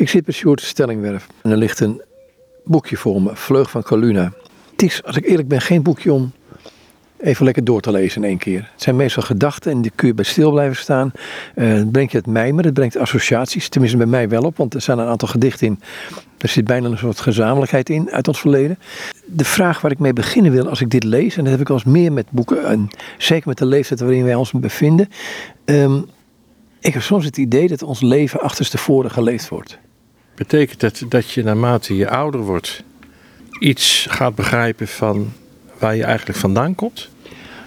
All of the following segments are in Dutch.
Ik zit bij Sjoerd Stellingwerf en er ligt een boekje voor me, Vleug van Caluna. Het is, als ik eerlijk ben, geen boekje om even lekker door te lezen in één keer. Het zijn meestal gedachten en die kun je bij stil blijven staan. Uh, het brengt je het mijmeren, het brengt associaties, tenminste bij mij wel op, want er staan een aantal gedichten in. Er zit bijna een soort gezamenlijkheid in uit ons verleden. De vraag waar ik mee beginnen wil als ik dit lees, en dat heb ik wel eens meer met boeken, en zeker met de leeftijd waarin wij ons bevinden. Um, ik heb soms het idee dat ons leven achterstevoren geleefd wordt. Betekent dat dat je naarmate je ouder wordt iets gaat begrijpen van waar je eigenlijk vandaan komt?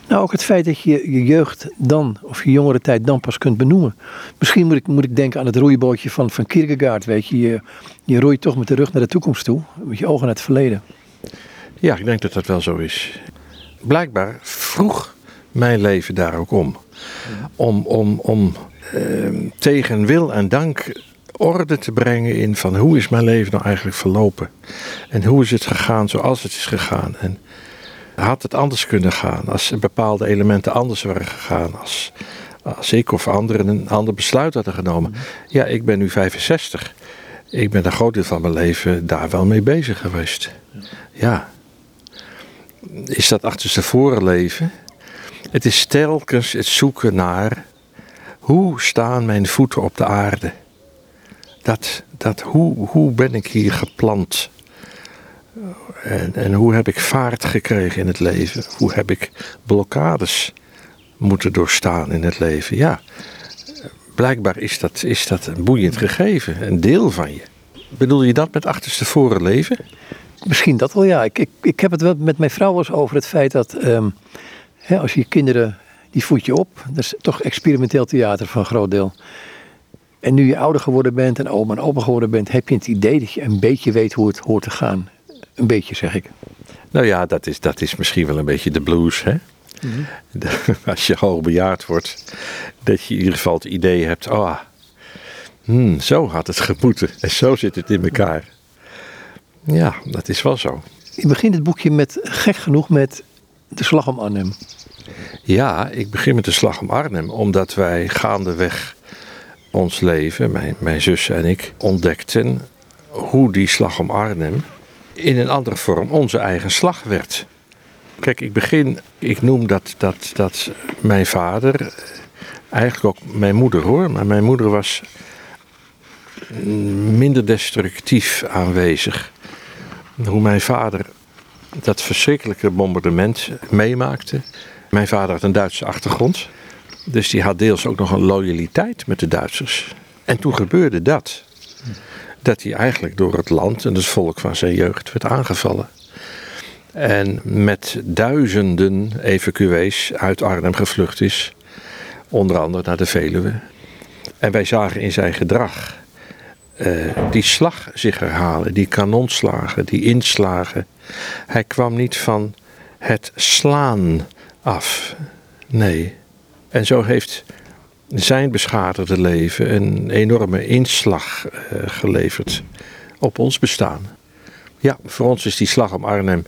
Nou, ook het feit dat je je jeugd dan, of je jongere tijd dan pas kunt benoemen. Misschien moet ik, moet ik denken aan het roeibootje van, van Kierkegaard, weet je. je. Je roeit toch met de rug naar de toekomst toe, met je ogen naar het verleden. Ja, ik denk dat dat wel zo is. Blijkbaar vroeg mijn leven daar ook om. Om, om, om uh, tegen wil en dank orde te brengen in van hoe is mijn leven nou eigenlijk verlopen. En hoe is het gegaan zoals het is gegaan. En had het anders kunnen gaan als bepaalde elementen anders waren gegaan. Als, als ik of anderen een ander besluit hadden genomen. Mhm. Ja, ik ben nu 65. Ik ben een groot deel van mijn leven daar wel mee bezig geweest. Ja. Is dat achterstevoren leven? Het is telkens het zoeken naar hoe staan mijn voeten op de aarde? Dat, dat hoe, hoe ben ik hier geplant? En, en hoe heb ik vaart gekregen in het leven? Hoe heb ik blokkades moeten doorstaan in het leven? Ja, blijkbaar is dat, is dat een boeiend gegeven, een deel van je. Bedoel je dat met achterstevoren leven? Misschien dat wel, ja. Ik, ik, ik heb het wel met mijn vrouw eens over het feit dat ehm, hè, als je kinderen, die voed je op. Dat is toch experimenteel theater van een groot deel. En nu je ouder geworden bent en oma en opa geworden bent, heb je het idee dat je een beetje weet hoe het hoort te gaan. Een beetje, zeg ik. Nou ja, dat is, dat is misschien wel een beetje de blues, hè? Mhm. als je hoogbejaard wordt, dat je in ieder geval het idee hebt, oh, hmm, zo had het gemoeten en zo zit het in elkaar. Ja, dat is wel zo. Je begint het boekje met, gek genoeg, met de slag om Arnhem. Ja, ik begin met de slag om Arnhem, omdat wij gaandeweg ons leven, mijn, mijn zus en ik, ontdekten hoe die slag om Arnhem in een andere vorm onze eigen slag werd. Kijk, ik begin, ik noem dat, dat, dat mijn vader, eigenlijk ook mijn moeder hoor, maar mijn moeder was minder destructief aanwezig. Hoe mijn vader dat verschrikkelijke bombardement meemaakte. Mijn vader had een Duitse achtergrond, dus die had deels ook nog een loyaliteit met de Duitsers. En toen gebeurde dat dat hij eigenlijk door het land en het volk van zijn jeugd werd aangevallen. En met duizenden evacuees uit Arnhem gevlucht is, onder andere naar de Veluwe. En wij zagen in zijn gedrag uh, die slag zich herhalen, die kanonslagen, die inslagen. Hij kwam niet van het slaan af. Nee. En zo heeft zijn beschadigde leven een enorme inslag uh, geleverd op ons bestaan. Ja, voor ons is die slag om Arnhem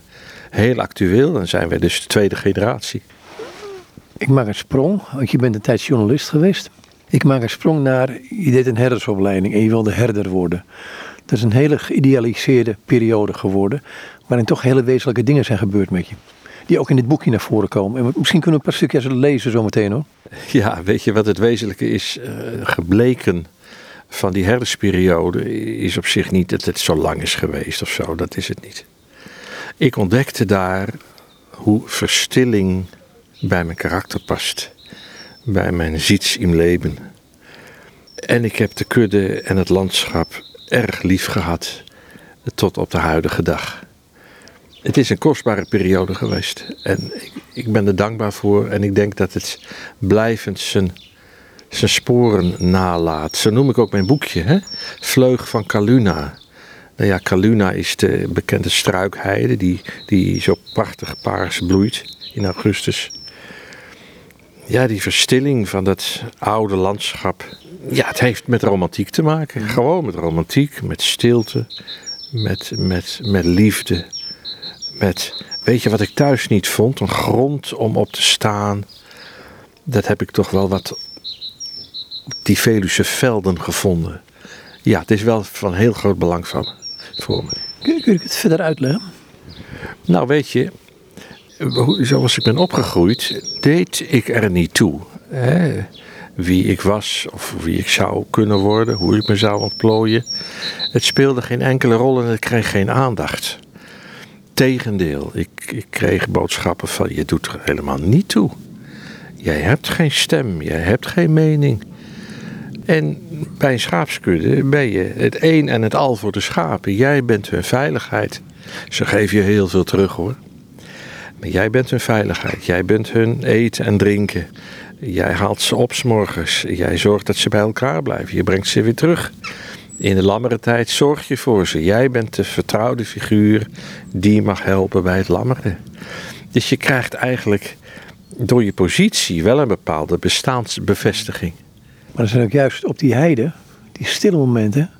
heel actueel. Dan zijn wij dus de tweede generatie. Ik maak een sprong, want je bent een tijd journalist geweest. Ik maak een sprong naar, je deed een herdersopleiding en je wilde herder worden. Dat is een hele geïdealiseerde periode geworden, waarin toch hele wezenlijke dingen zijn gebeurd met je die ook in dit boekje naar voren komen. En misschien kunnen we een paar stukjes lezen zometeen hoor. Ja, weet je wat het wezenlijke is uh, gebleken van die herdersperiode is op zich niet dat het zo lang is geweest of zo. Dat is het niet. Ik ontdekte daar hoe verstilling bij mijn karakter past. Bij mijn ziets im leven. En ik heb de kudde en het landschap erg lief gehad tot op de huidige dag. Het is een kostbare periode geweest. En ik, ik, ben er dankbaar voor. En ik denk dat het blijvend zijn, zijn sporen nalaat. Zo noem ik ook mijn boekje. Hè? Vleug van Caluna. Nou ja, Caluna is de bekende struikheide die, die zo prachtig paars bloeit in augustus. Ja, die verstilling van dat oude landschap. Ja, het heeft met romantiek te maken. Gewoon met romantiek, met stilte, met, met, met liefde met, weet je wat ik thuis niet vond? Een grond om op te staan. Dat heb ik toch wel wat op die Veluwse velden gevonden. Ja, het is wel van heel groot belang van, voor me. Kun, je het verder uitleggen? Nou, weet je, zoals ik ben opgegroeid, deed ik er niet toe. Hè? Wie ik was of wie ik zou kunnen worden, hoe ik me zou ontplooien. Het speelde geen enkele rol en het kreeg geen aandacht. Tegendeel, ik, ik kreeg boodschappen van je doet er helemaal niet toe. Jij hebt geen stem, jij hebt geen mening. En bij een schaapskudde ben je het een en het al voor de schapen. Jij bent hun veiligheid. Ze geven je heel veel terug hoor. Maar jij bent hun veiligheid. Jij bent hun eten en drinken. Jij haalt ze op 's morgens. Jij zorgt dat ze bij elkaar blijven. Je brengt ze weer terug. In de lammere tijd zorg je voor ze. Jij bent de vertrouwde figuur die mag helpen bij het lammeren. Dus je krijgt eigenlijk door je positie wel een bepaalde bestaansbevestiging. Maar er zijn ook juist op die heide, die stille momenten,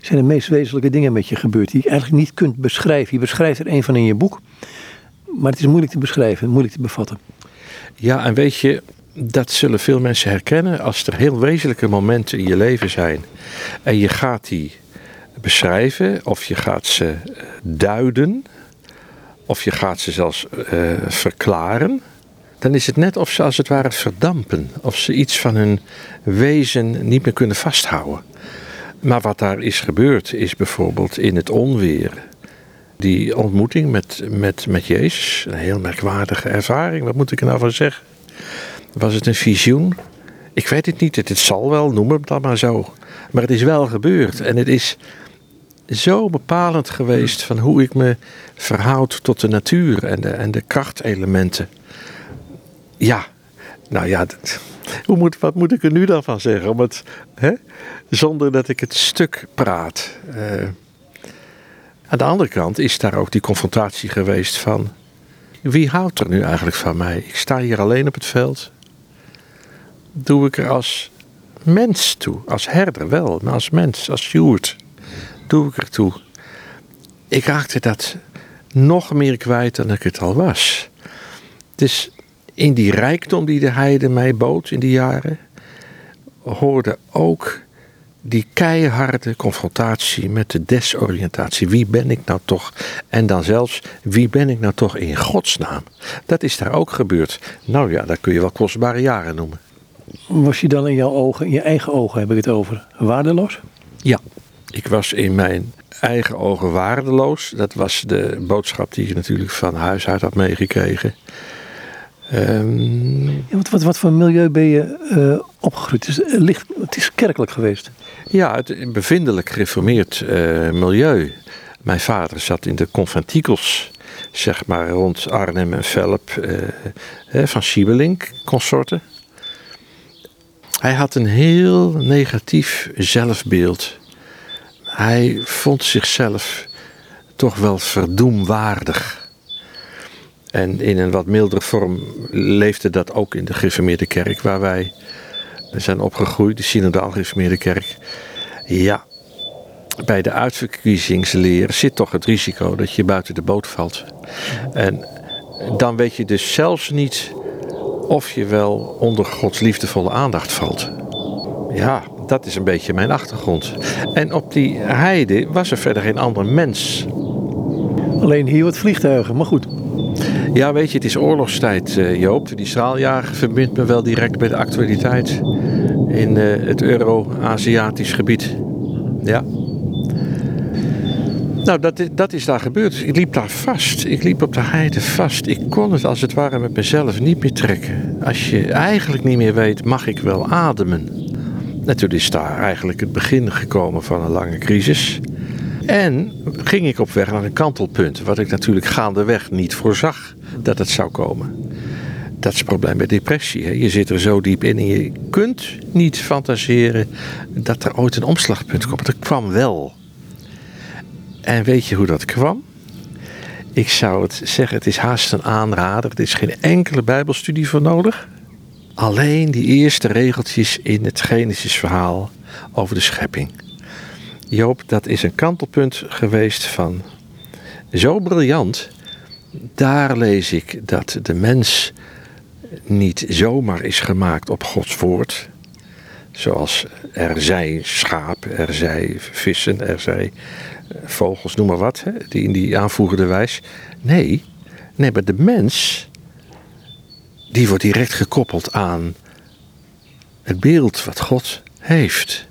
zijn de meest wezenlijke dingen met je gebeurd. Die je eigenlijk niet kunt beschrijven. Je beschrijft er een van in je boek. Maar het is moeilijk te beschrijven, moeilijk te bevatten. Ja, en weet je, dat zullen veel mensen herkennen als er heel wezenlijke momenten in je leven zijn. En je gaat die beschrijven, of je gaat ze eh, duiden, of je gaat ze zelfs eh, verklaren. Dan is het net of ze als het ware verdampen, of ze iets van hun wezen niet meer kunnen vasthouden. Maar wat daar is gebeurd, is bijvoorbeeld in het onweer. Die ontmoeting met, met, met Jezus, een heel merkwaardige ervaring. Wat moet ik er nou van zeggen? Was het een visioen? Ik weet het niet. Het, het zal wel, noem het dan maar zo. Maar het is wel gebeurd. En het is zo bepalend geweest van hoe ik me verhoud tot de natuur en de, en de krachtelementen. Ja, nou ja, hoe moet, wat moet ik er nu dan van zeggen? Om het, hè? Zonder dat ik het stuk praat. Eh, aan de andere kant is daar ook die confrontatie geweest van... Wie houdt er nu eigenlijk van mij? Ik sta hier alleen op het veld. Doe ik er als mens toe. Als herder wel, maar als mens, als steward. Doe ik er toe. Ik raakte dat nog meer kwijt dan ik het al was. Dus in die rijkdom die de heide mij bood in die jaren... hoorde ook die keiharde confrontatie met de desoriëntatie. Wie ben ik nou toch? En dan zelfs, wie ben ik nou toch in godsnaam? Dat is daar ook gebeurd. Nou ja, dat kun je wel kostbare jaren noemen. Was je dan in jouw ogen, in je eigen ogen heb ik het over, waardeloos? Ja. Ik was in mijn eigen ogen waardeloos. Dat was de boodschap die ik natuurlijk van huis uit had meegekregen. Ehm, Ja, wat, wat, wat voor milieu ben je eh, opgegroeid? Het is, eh, licht, het is kerkelijk geweest. Ja, het een bevindelijk gereformeerd eh, milieu. Mijn vader zat in de conventikels, zeg maar rond Arnhem en Velp, eh, hè, van Siebelink, consorten. Hij had een heel negatief zelfbeeld. Hij vond zichzelf toch wel verdoemwaardig. En in een wat mildere vorm leefde dat ook in de gereformeerde kerk waar wij zijn opgegroeid, de synodaal gereformeerde kerk. Ja, bij de uitverkiezingsleer zit toch het risico dat je buiten de boot valt. En dan weet je dus zelfs niet of je wel onder Gods liefdevolle aandacht valt. Ja, dat is een beetje mijn achtergrond. En op die heide was er verder geen ander mens. Alleen hier wat vliegtuigen, maar goed. Ja, weet je, het is oorlogstijd, eh, Joop. Die straaljager verbindt me wel direct bij de actualiteit in eh, het Euro-Aziatisch gebied. Ja. Nou, dat, is- dat is daar gebeurd. Ik liep daar vast. Ik liep op de heide vast. Ik kon het als het ware met mezelf niet meer trekken. Als je eigenlijk niet meer weet, mag ik wel ademen? Natuurlijk is daar eigenlijk het begin gekomen van een lange crisis. En ging ik op weg naar een kantelpunt, wat ik natuurlijk gaandeweg niet voorzag dat het zou komen. Dat is het probleem bij depressie. Hè? Je zit er zo diep in en je kunt niet fantaseren dat er ooit een omslagpunt komt. Dat kwam wel. En weet je hoe dat kwam? Ik zou het zeggen, het is haast een aanrader. Er is geen enkele bijbelstudie voor nodig. Alleen die eerste regeltjes in het Genesis-verhaal over de schepping. Joop, dat is een kantelpunt geweest van zo briljant. Daar lees ik dat de mens niet zomaar is gemaakt op Gods woord, Zoals er zij schaap, er zij vissen, er zij vogels, noem maar wat, hè, die in die aanvoegende wijs. Nee, nee, maar de mens, die wordt direct gekoppeld aan het beeld wat God heeft.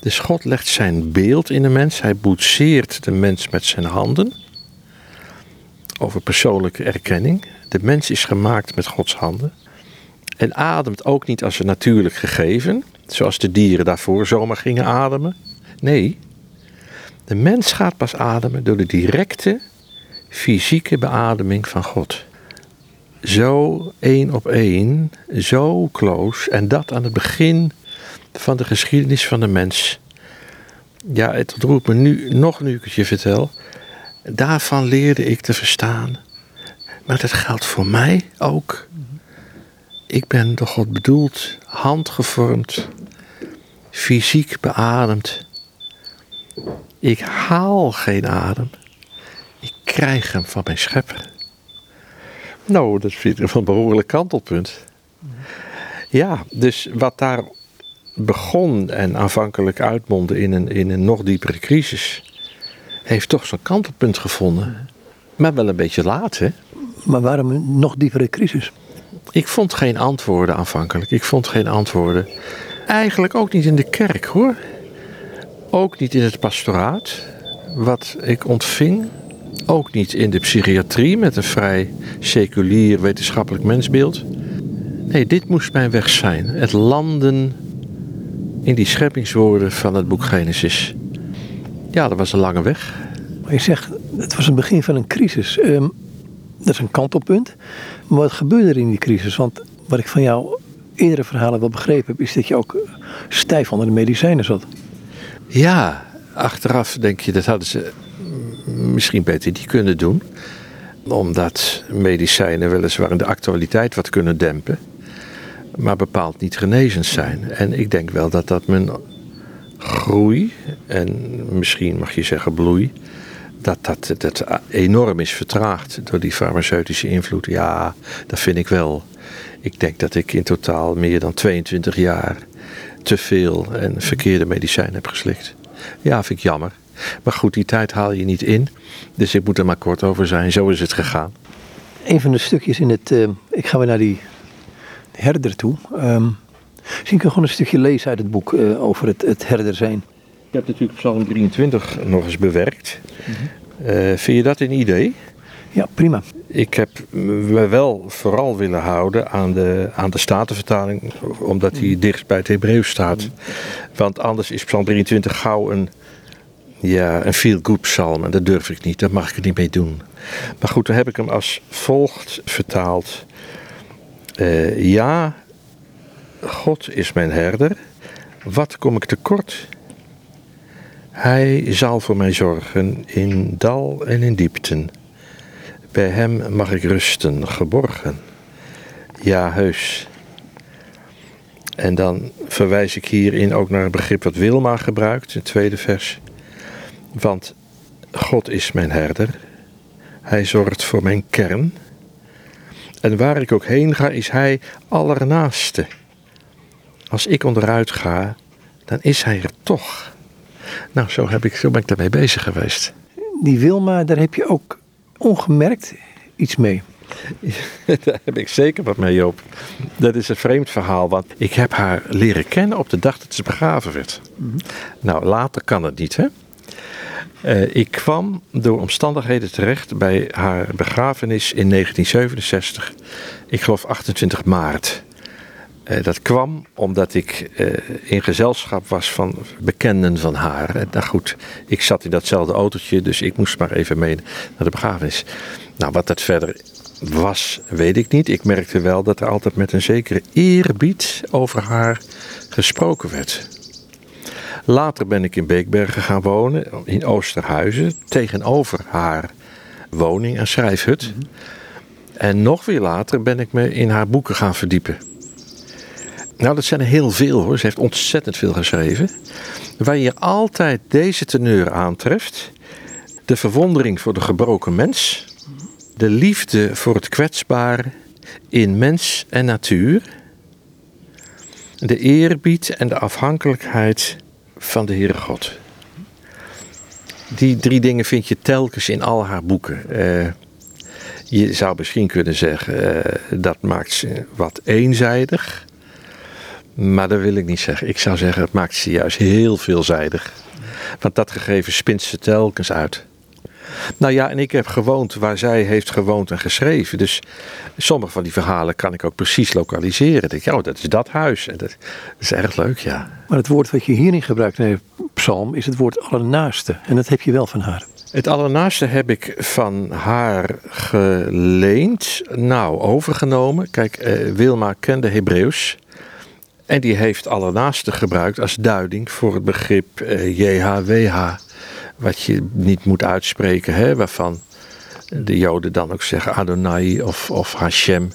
Dus God legt zijn beeld in de mens, hij boetseert de mens met zijn handen. Over persoonlijke erkenning. De mens is gemaakt met Gods handen. En ademt ook niet als een natuurlijk gegeven, zoals de dieren daarvoor zomaar gingen ademen. Nee, de mens gaat pas ademen door de directe fysieke beademing van God. Zo één op één, zo close, en dat aan het begin van de geschiedenis van de mens. Ja, het ontroert me nu nog nu ik het je vertel. Daarvan leerde ik te verstaan. Maar dat geldt voor mij ook. Ik ben door God bedoeld, handgevormd, fysiek beademd. Ik haal geen adem. Ik krijg hem van mijn schepper. Nou, dat vind ik een behoorlijk kantelpunt. Ja, dus wat daar begon en aanvankelijk uitmondde in een, in een nog diepere crisis, heeft toch zo'n kantelpunt gevonden. Maar wel een beetje laat, hè? Maar waarom een nog diepere crisis? Ik vond geen antwoorden aanvankelijk. Ik vond geen antwoorden. Eigenlijk ook niet in de kerk hoor. Ook niet in het pastoraat, wat ik ontving. Ook niet in de psychiatrie met een vrij seculier wetenschappelijk mensbeeld. Nee, dit moest mijn weg zijn. Het landen in die scheppingswoorden van het boek Genesis. Ja, dat was een lange weg. Maar je zegt, het was een begin van een crisis. Ehm, dat is een kantelpunt. Maar wat gebeurde er in die crisis? Want wat ik van jouw eerdere verhalen wel begrepen heb, is dat je ook stijf onder de medicijnen zat. Ja, achteraf denk je dat hadden ze misschien beter niet kunnen doen. Omdat medicijnen weliswaar in de actualiteit wat kunnen dempen. Maar bepaald niet genezend zijn. En ik denk wel dat dat mijn groei, en misschien mag je zeggen bloei, dat dat, dat enorm is vertraagd door die farmaceutische invloed. Ja, dat vind ik wel. Ik denk dat ik in totaal meer dan 22 jaar te veel en verkeerde medicijnen heb geslikt. Ja, vind ik jammer. Maar goed, die tijd haal je niet in. Dus ik moet er maar kort over zijn. Zo is het gegaan. Een van de stukjes in het. Uh, ik ga weer naar die herder toe. Um, misschien kun je gewoon een stukje lezen uit het boek uh, over het, het herder zijn. Ik heb natuurlijk Psalm 23 nog eens bewerkt. Mm -hmm. uh, vind je dat een idee? Ja, prima. Ik heb me wel vooral willen houden aan de, aan de Statenvertaling, omdat die dicht bij het Hebreeuws staat. Want anders is Psalm 23 gauw een, ja, een feel-good psalm en dat durf ik niet, daar mag ik het niet mee doen. Maar goed, dan heb ik hem als volgt vertaald. Uh, ja, God is mijn herder, wat kom ik tekort? Hij zal voor mij zorgen in dal en in diepten. Bij hem mag ik rusten, geborgen. Ja, heus. En dan verwijs ik hierin ook naar het begrip wat Wilma gebruikt, in het tweede vers. Want God is mijn herder. Hij zorgt voor mijn kern. En waar ik ook heen ga, is Hij allernaaste. Als ik onderuit ga, dan is Hij er toch. Nou, zo, heb ik, zo ben ik daarmee bezig geweest. Die Wilma, daar heb je ook ongemerkt iets mee. Daar heb ik zeker wat mee, Joop. Dat is een vreemd verhaal, want ik heb haar leren kennen op de dag dat ze begraven werd. Mm -hmm. Nou, later kan het niet, hè? Uh, ik kwam door omstandigheden terecht bij haar begrafenis in 1967. Ik geloof 28 maart. Uh, dat kwam omdat ik uh, in gezelschap was van bekenden van haar. En nou goed, ik zat in datzelfde autootje, dus ik moest maar even mee naar de begrafenis. Nou, wat dat verder was, weet ik niet. Ik merkte wel dat er altijd met een zekere eerbied over haar gesproken werd. Later ben ik in Beekbergen gaan wonen, in Oosterhuizen, tegenover haar woning en schrijfhut. Mm -hmm. En nog weer later ben ik me in haar boeken gaan verdiepen. Nou, dat zijn er heel veel hoor. Ze heeft ontzettend veel geschreven. Waar je altijd deze teneur aantreft: de verwondering voor de gebroken mens, de liefde voor het kwetsbare in mens en natuur, de eerbied en de afhankelijkheid van de Heere God. Die drie dingen vind je telkens in al haar boeken. Uh, je zou misschien kunnen zeggen, uh, dat maakt ze wat eenzijdig. Maar dat wil ik niet zeggen. Ik zou zeggen, het maakt ze juist heel veelzijdig. Want dat gegeven spint ze telkens uit. Nou ja, en ik heb gewoond waar zij heeft gewoond en geschreven. Dus sommige van die verhalen kan ik ook precies lokaliseren. denk ik, oh, dat is dat huis. En dat, is erg leuk, ja. Maar het woord wat je hierin gebruikt in de psalm is het woord allernaaste. En dat heb je wel van haar. Het allernaaste heb ik van haar geleend, nou, overgenomen. Kijk, eh, Wilma kende Hebreeuws. En die heeft allernaaste gebruikt als duiding voor het begrip eh, JHWH wat je niet moet uitspreken, hè, waarvan de Joden dan ook zeggen Adonai of, of Hashem,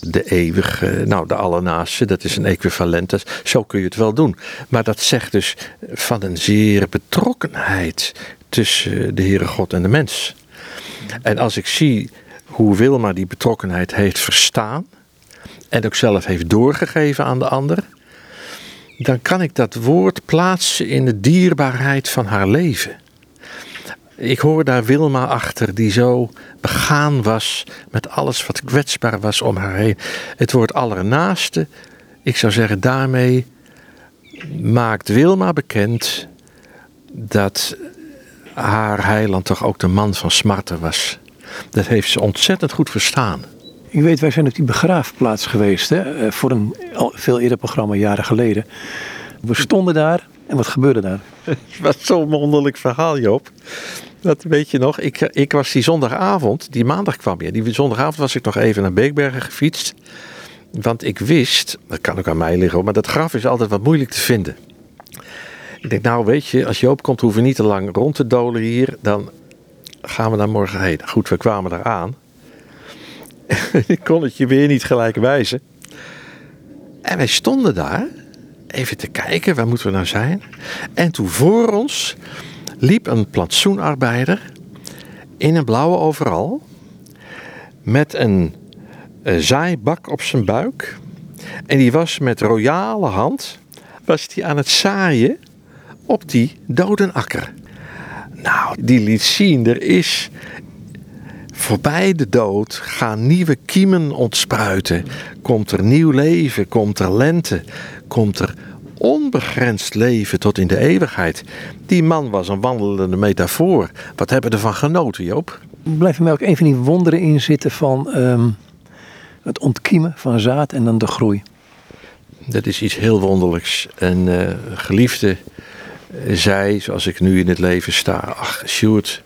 de eeuwige, nou de allernaaste, dat is een equivalent. zo kun je het wel doen. Maar dat zegt dus van een zeer betrokkenheid tussen de Heere God en de mens. En als ik zie hoe Wilma die betrokkenheid heeft verstaan en ook zelf heeft doorgegeven aan de ander, dan kan ik dat woord plaatsen in de dierbaarheid van haar leven. Ik hoor daar Wilma achter, die zo begaan was met alles wat kwetsbaar was om haar heen. Het woord allernaaste, ik zou zeggen, daarmee maakt Wilma bekend dat haar heiland toch ook de man van smarten was. Dat heeft ze ontzettend goed verstaan. Ik weet, wij zijn op die begraafplaats geweest, hè, eh, voor een veel eerder programma, jaren geleden. We stonden daar en wat gebeurde daar? Het was zo'n wonderlijk verhaal, Joop. Dat weet je nog. Ik, ik was die zondagavond, die maandag kwam je. Die zondagavond was ik nog even naar Beekbergen gefietst. Want ik wist, dat kan ook aan mij liggen, maar dat graf is altijd wat moeilijk te vinden. Ik denk, nou weet je, als Joop komt, hoeven we niet te lang rond te dolen hier. Dan gaan we daar morgen heen. Goed, we kwamen daar aan. ik kon het je weer niet gelijk wijzen. En wij stonden daar, even te kijken, waar moeten we nou zijn? En toen voor ons liep een plantsoenarbeider in een blauwe overal met een, een zaaibak op zijn buik. En die was met royale hand was die aan het zaaien op die dodenakker. Nou, die liet zien, er is voorbij de dood gaan nieuwe kiemen ontspruiten. Komt er nieuw leven, komt er lente, komt er onbegrensd leven tot in de eeuwigheid. Die man was een wandelende metafoor. Wat hebben we ervan genoten, Joop? Blijven mij ook een van die wonderen in zitten van ehm, het ontkiemen van zaad en dan de groei. Dat is iets heel wonderlijks. En uh, geliefde uh, zei, zoals ik nu in het leven sta, ach Sjoerd,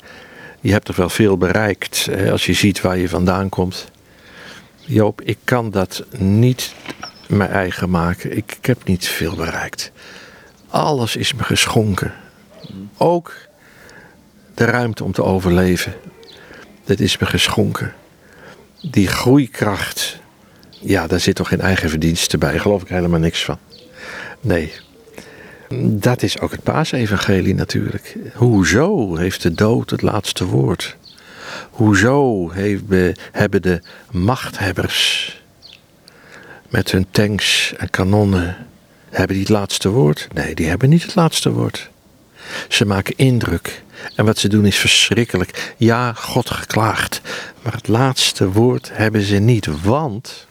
je hebt toch wel veel bereikt als je ziet waar je vandaan komt. Joop, ik kan dat niet mijn eigen maken. Ik, ik heb niet veel bereikt. Alles is me geschonken. Ook de ruimte om te overleven. Dat is me geschonken. Die groeikracht. Ja, daar zit toch geen eigen verdienste bij. geloof ik helemaal niks van. Nee. Dat is ook het paasevangelie natuurlijk. Hoezo heeft de dood het laatste woord? Hoezo heeft, hebben de machthebbers met hun tanks en kanonnen. Hebben die het laatste woord? Nee, die hebben niet het laatste woord. Ze maken indruk. En wat ze doen is verschrikkelijk. Ja, God geklaagd. Maar het laatste woord hebben ze niet, want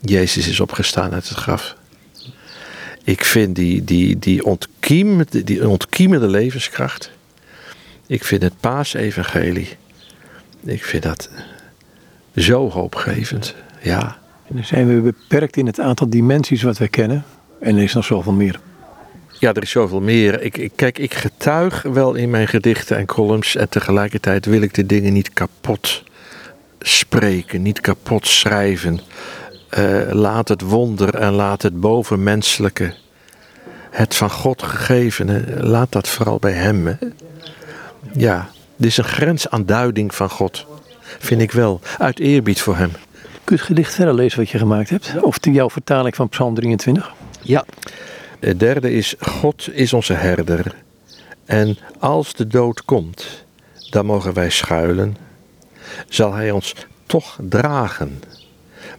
Jezus is opgestaan uit het graf. Ik vind die, die, die, ontkiemende, die ontkiemende levenskracht. Ik vind het paasevangelie. Ik vind dat zo hoopgevend. Ja. En dan zijn we beperkt in het aantal dimensies wat wij kennen. En er is nog zoveel meer. Ja, er is zoveel meer. Ik, ik, kijk, ik getuig wel in mijn gedichten en columns. En tegelijkertijd wil ik de dingen niet kapot spreken, niet kapot schrijven. Uh, laat het wonder en laat het bovenmenselijke, het van God gegevene, laat dat vooral bij Hem. Hè? Ja, dit is een grens aan duiding van God, vind ik wel, uit eerbied voor Hem. Kun je het gedicht verder lezen wat je gemaakt hebt? Of jouw vertaling van Psalm 23? Ja. Het derde is: God is onze herder. En als de dood komt, dan mogen wij schuilen. Zal Hij ons toch dragen.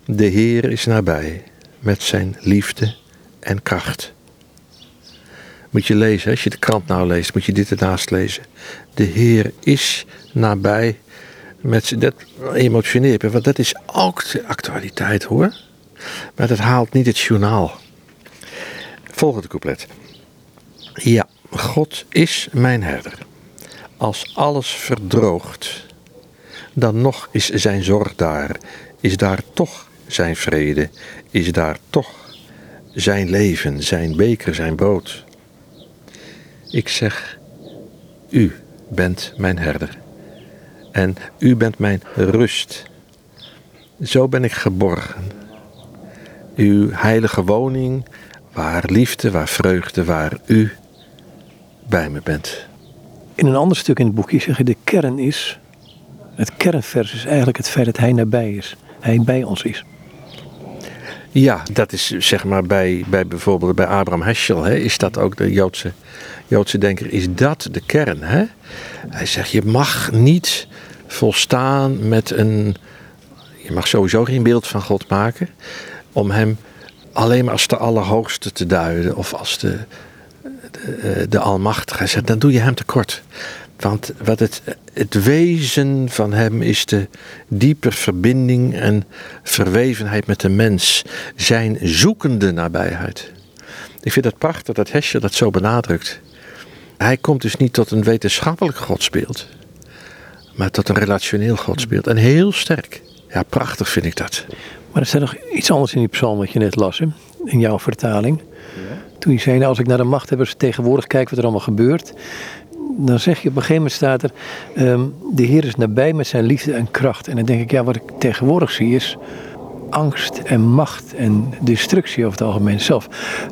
De Heer is nabij met zijn liefde en kracht. Moet je lezen, als je de krant nou leest, moet je dit ernaast lezen. De Heer is nabij. Met, dat emotioneert me, want dat is ook de actualiteit hoor. Maar dat haalt niet het journaal. Volgende couplet. Ja, God is mijn herder. Als alles verdroogt, dan nog is zijn zorg daar. Is daar toch zijn vrede. Is daar toch zijn leven, zijn beker, zijn brood. Ik zeg, u bent mijn herder. En u bent mijn rust. Zo ben ik geborgen. Uw heilige woning, waar liefde, waar vreugde, waar u bij me bent. In een ander stuk in het boekje zeg je de kern is, het kernvers is eigenlijk het feit dat hij nabij is. Hij bij ons is. Ja, dat is zeg maar bij, bij bijvoorbeeld bij Abraham Heschel, hè, is dat ook de Joodse, Joodse denker, is dat de kern. Hè? Hij zegt, je mag niet volstaan met een, je mag sowieso geen beeld van God maken, om hem alleen maar als de Allerhoogste te duiden of als de, de, eh, de Almachtige. Zegt, dan doe je hem tekort. Want wat het, het wezen van hem is de diepe verbinding en verwevenheid met de mens. Zijn zoekende nabijheid. Ik vind het prachtig dat Hesje dat zo benadrukt. Hij komt dus niet tot een wetenschappelijk godsbeeld. Maar tot een relationeel godsbeeld. En heel sterk. Ja, prachtig vind ik dat. Maar er staat nog iets anders in die psalm wat je net las, hè? in jouw vertaling. Toen je zei, nou, als ik naar de machthebbers tegenwoordig kijk wat er allemaal gebeurt, dan zeg je op een gegeven moment staat er, ehm, de Heer is nabij met zijn liefde en kracht. En dan denk ik, ja, wat ik tegenwoordig zie is angst en macht en destructie over het algemeen. Zelf,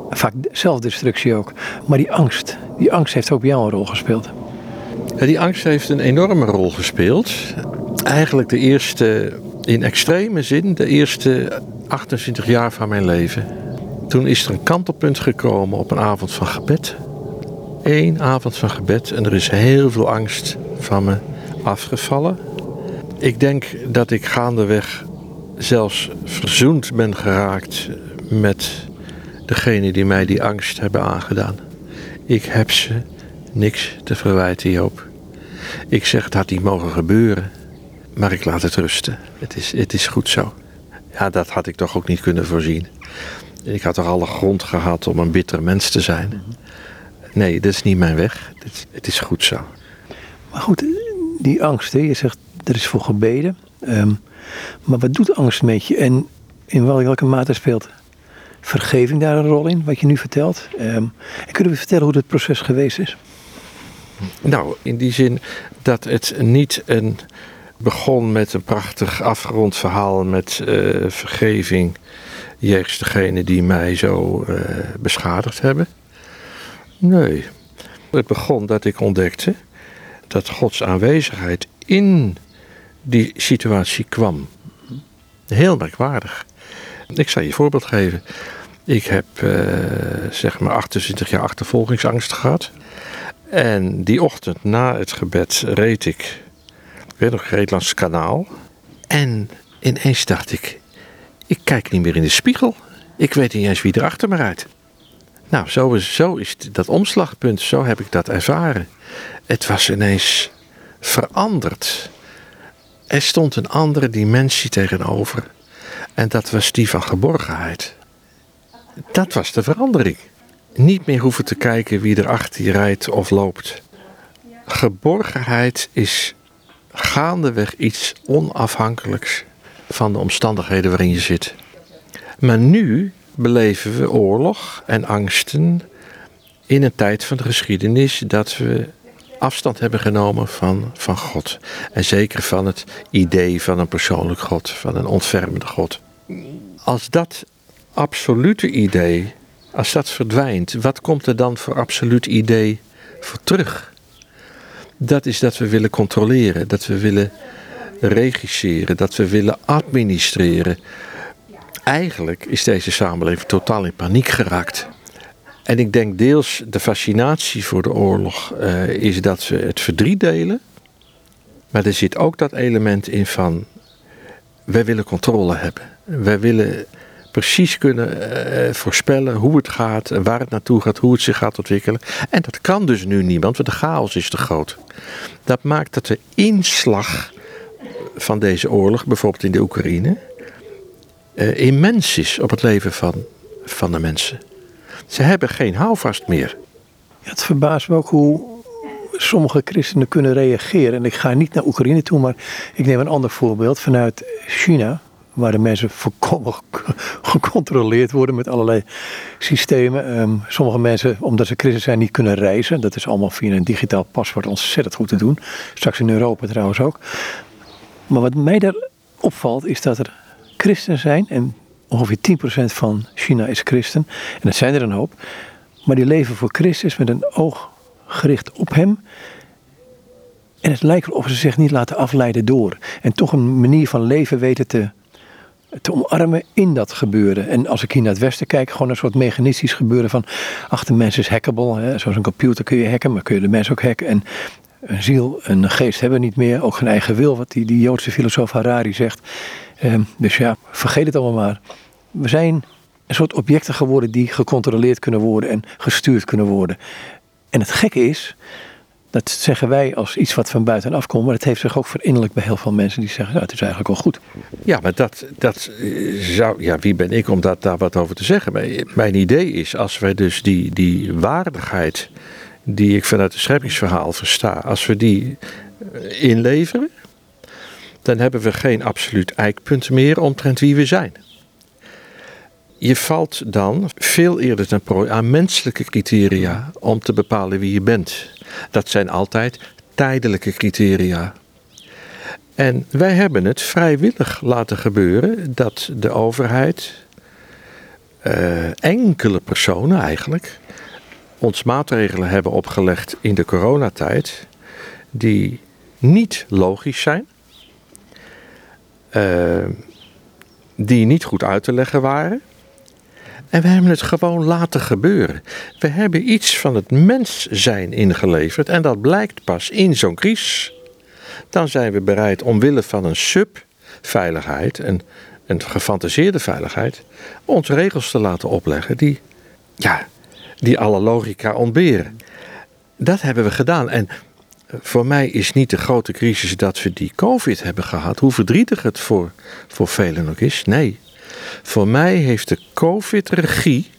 vaak zelfdestructie ook. Maar die angst, die angst heeft ook jou een rol gespeeld. Die angst heeft een enorme rol gespeeld. Eigenlijk de eerste, in extreme zin, de eerste 28 jaar van mijn leven. Toen is er een kantelpunt gekomen op een avond van gebed. Eén avond van gebed en er is heel veel angst van me afgevallen. Ik denk dat ik gaandeweg zelfs verzoend ben geraakt met degene die mij die angst hebben aangedaan. Ik heb ze niks te verwijten, Joop. Ik zeg het had niet mogen gebeuren, maar ik laat het rusten. Het is, het is goed zo. Ja, dat had ik toch ook niet kunnen voorzien. Ik had toch alle grond gehad om een bitter mens te zijn. Nee, dat is niet mijn weg. Het is goed zo. Maar goed, die angst, hè? je zegt er is voor gebeden. Ehm, maar wat doet angst met je en in welke mate speelt vergeving daar een rol in, wat je nu vertelt? Um, en kunnen we vertellen hoe dat proces geweest is? Nou, in die zin dat het niet een begon met een prachtig afgerond verhaal met uh, vergeving jegens degene die mij zo uh, beschadigd hebben. Nee. Het begon dat ik ontdekte dat Gods aanwezigheid in die situatie kwam. Heel merkwaardig. Ik zal je een voorbeeld geven. Ik heb uh, zeg maar 28 jaar achtervolgingsangst gehad. En die ochtend na het gebed reed ik, ik weet nog, reed langs kanaal. En ineens dacht ik, ik kijk niet meer in de spiegel. Ik weet niet eens wie er achter me rijdt. Nou, zo is, dat omslagpunt, zo heb ik dat ervaren. Het was ineens veranderd. Er stond een andere dimensie tegenover. En dat was die van geborgenheid. Dat was de verandering. Niet meer hoeven te kijken wie er achter je rijdt of loopt. Geborgenheid is gaandeweg iets onafhankelijks van de omstandigheden waarin je zit. Maar nu beleven we oorlog en angsten in een tijd van de geschiedenis dat we afstand hebben genomen van, van God. En zeker van het idee van een persoonlijk God, van een ontfermende God. Als dat absolute idee, als dat verdwijnt, wat komt er dan voor absoluut idee voor terug? Dat is dat we willen controleren, dat we willen regisseren, dat we willen administreren. Eigenlijk is deze samenleving totaal in paniek geraakt. En ik denk deels de fascinatie voor de oorlog uh, is dat we het verdriet delen. Maar er zit ook dat element in van, wij willen controle hebben. Wij willen precies kunnen eh, voorspellen hoe het gaat waar het naartoe gaat, hoe het zich gaat ontwikkelen. En dat kan dus nu niemand, want de chaos is te groot. Dat maakt dat de inslag van deze oorlog, bijvoorbeeld in de Oekraïne, uh, immens is op het leven van, van de mensen. Ze hebben geen houvast meer. Ja, het verbaast me ook hoe sommige christenen kunnen reageren. En ik ga niet naar Oekraïne toe, maar ik neem een ander voorbeeld vanuit China. Waar de mensen volkomen gecontroleerd worden met allerlei systemen. Ehm, sommige mensen, omdat ze christen zijn, niet kunnen reizen. Dat is allemaal via een digitaal paspoort ontzettend goed te doen. Straks in Europa trouwens ook. Maar wat mij daar opvalt, is dat er christen zijn. En ongeveer 10% van China is christen. En dat zijn er een hoop. Maar die leven voor Christus met een oog gericht op hem. En het lijkt of ze zich niet laten afleiden door. En toch een manier van leven weten te, te omarmen in dat gebeuren. En als ik hier naar het westen kijk, gewoon een soort mechanistisch gebeuren van... ach, de mens is hackable. Zoals een computer kun je hacken, maar kun je de mens ook hacken. En een ziel, een geest hebben we niet meer. Ook geen eigen wil, wat die, die Joodse filosoof Harari zegt. Ehm, dus ja, vergeet het allemaal maar. We zijn een soort objecten geworden die gecontroleerd kunnen worden en gestuurd kunnen worden. En het gekke is, dat zeggen wij als iets wat van buitenaf komt, maar het heeft zich ook verinnerlijk bij heel veel mensen die zeggen, nou, het is eigenlijk wel goed. Ja, maar dat, dat zou, ja, wie ben ik om daar wat over te zeggen? Mijn idee is, als wij dus die, die waardigheid die ik vanuit het scheppingsverhaal versta, als we die eh, inleveren, dan hebben we geen absoluut eikpunt meer omtrent wie we zijn. Je valt dan veel eerder ten prooi aan menselijke criteria om te bepalen wie je bent. Dat zijn altijd tijdelijke criteria. En wij hebben het vrijwillig laten gebeuren dat de overheid, uh, enkele personen eigenlijk, ons maatregelen hebben opgelegd in de coronatijd die niet logisch zijn, uh, die niet goed uit te leggen waren en we hebben het gewoon laten gebeuren. We hebben iets van het mens zijn ingeleverd en dat blijkt pas in zo'n crisis. Dan zijn we bereid omwille van een sub-veiligheid, een, een gefantaseerde veiligheid, ons regels te laten opleggen die, ja, die alle logica ontberen. Dat hebben we gedaan. En voor mij is niet de grote crisis dat we die COVID hebben gehad, hoe verdrietig het voor, voor velen ook is. Nee, voor mij heeft de COVID-regie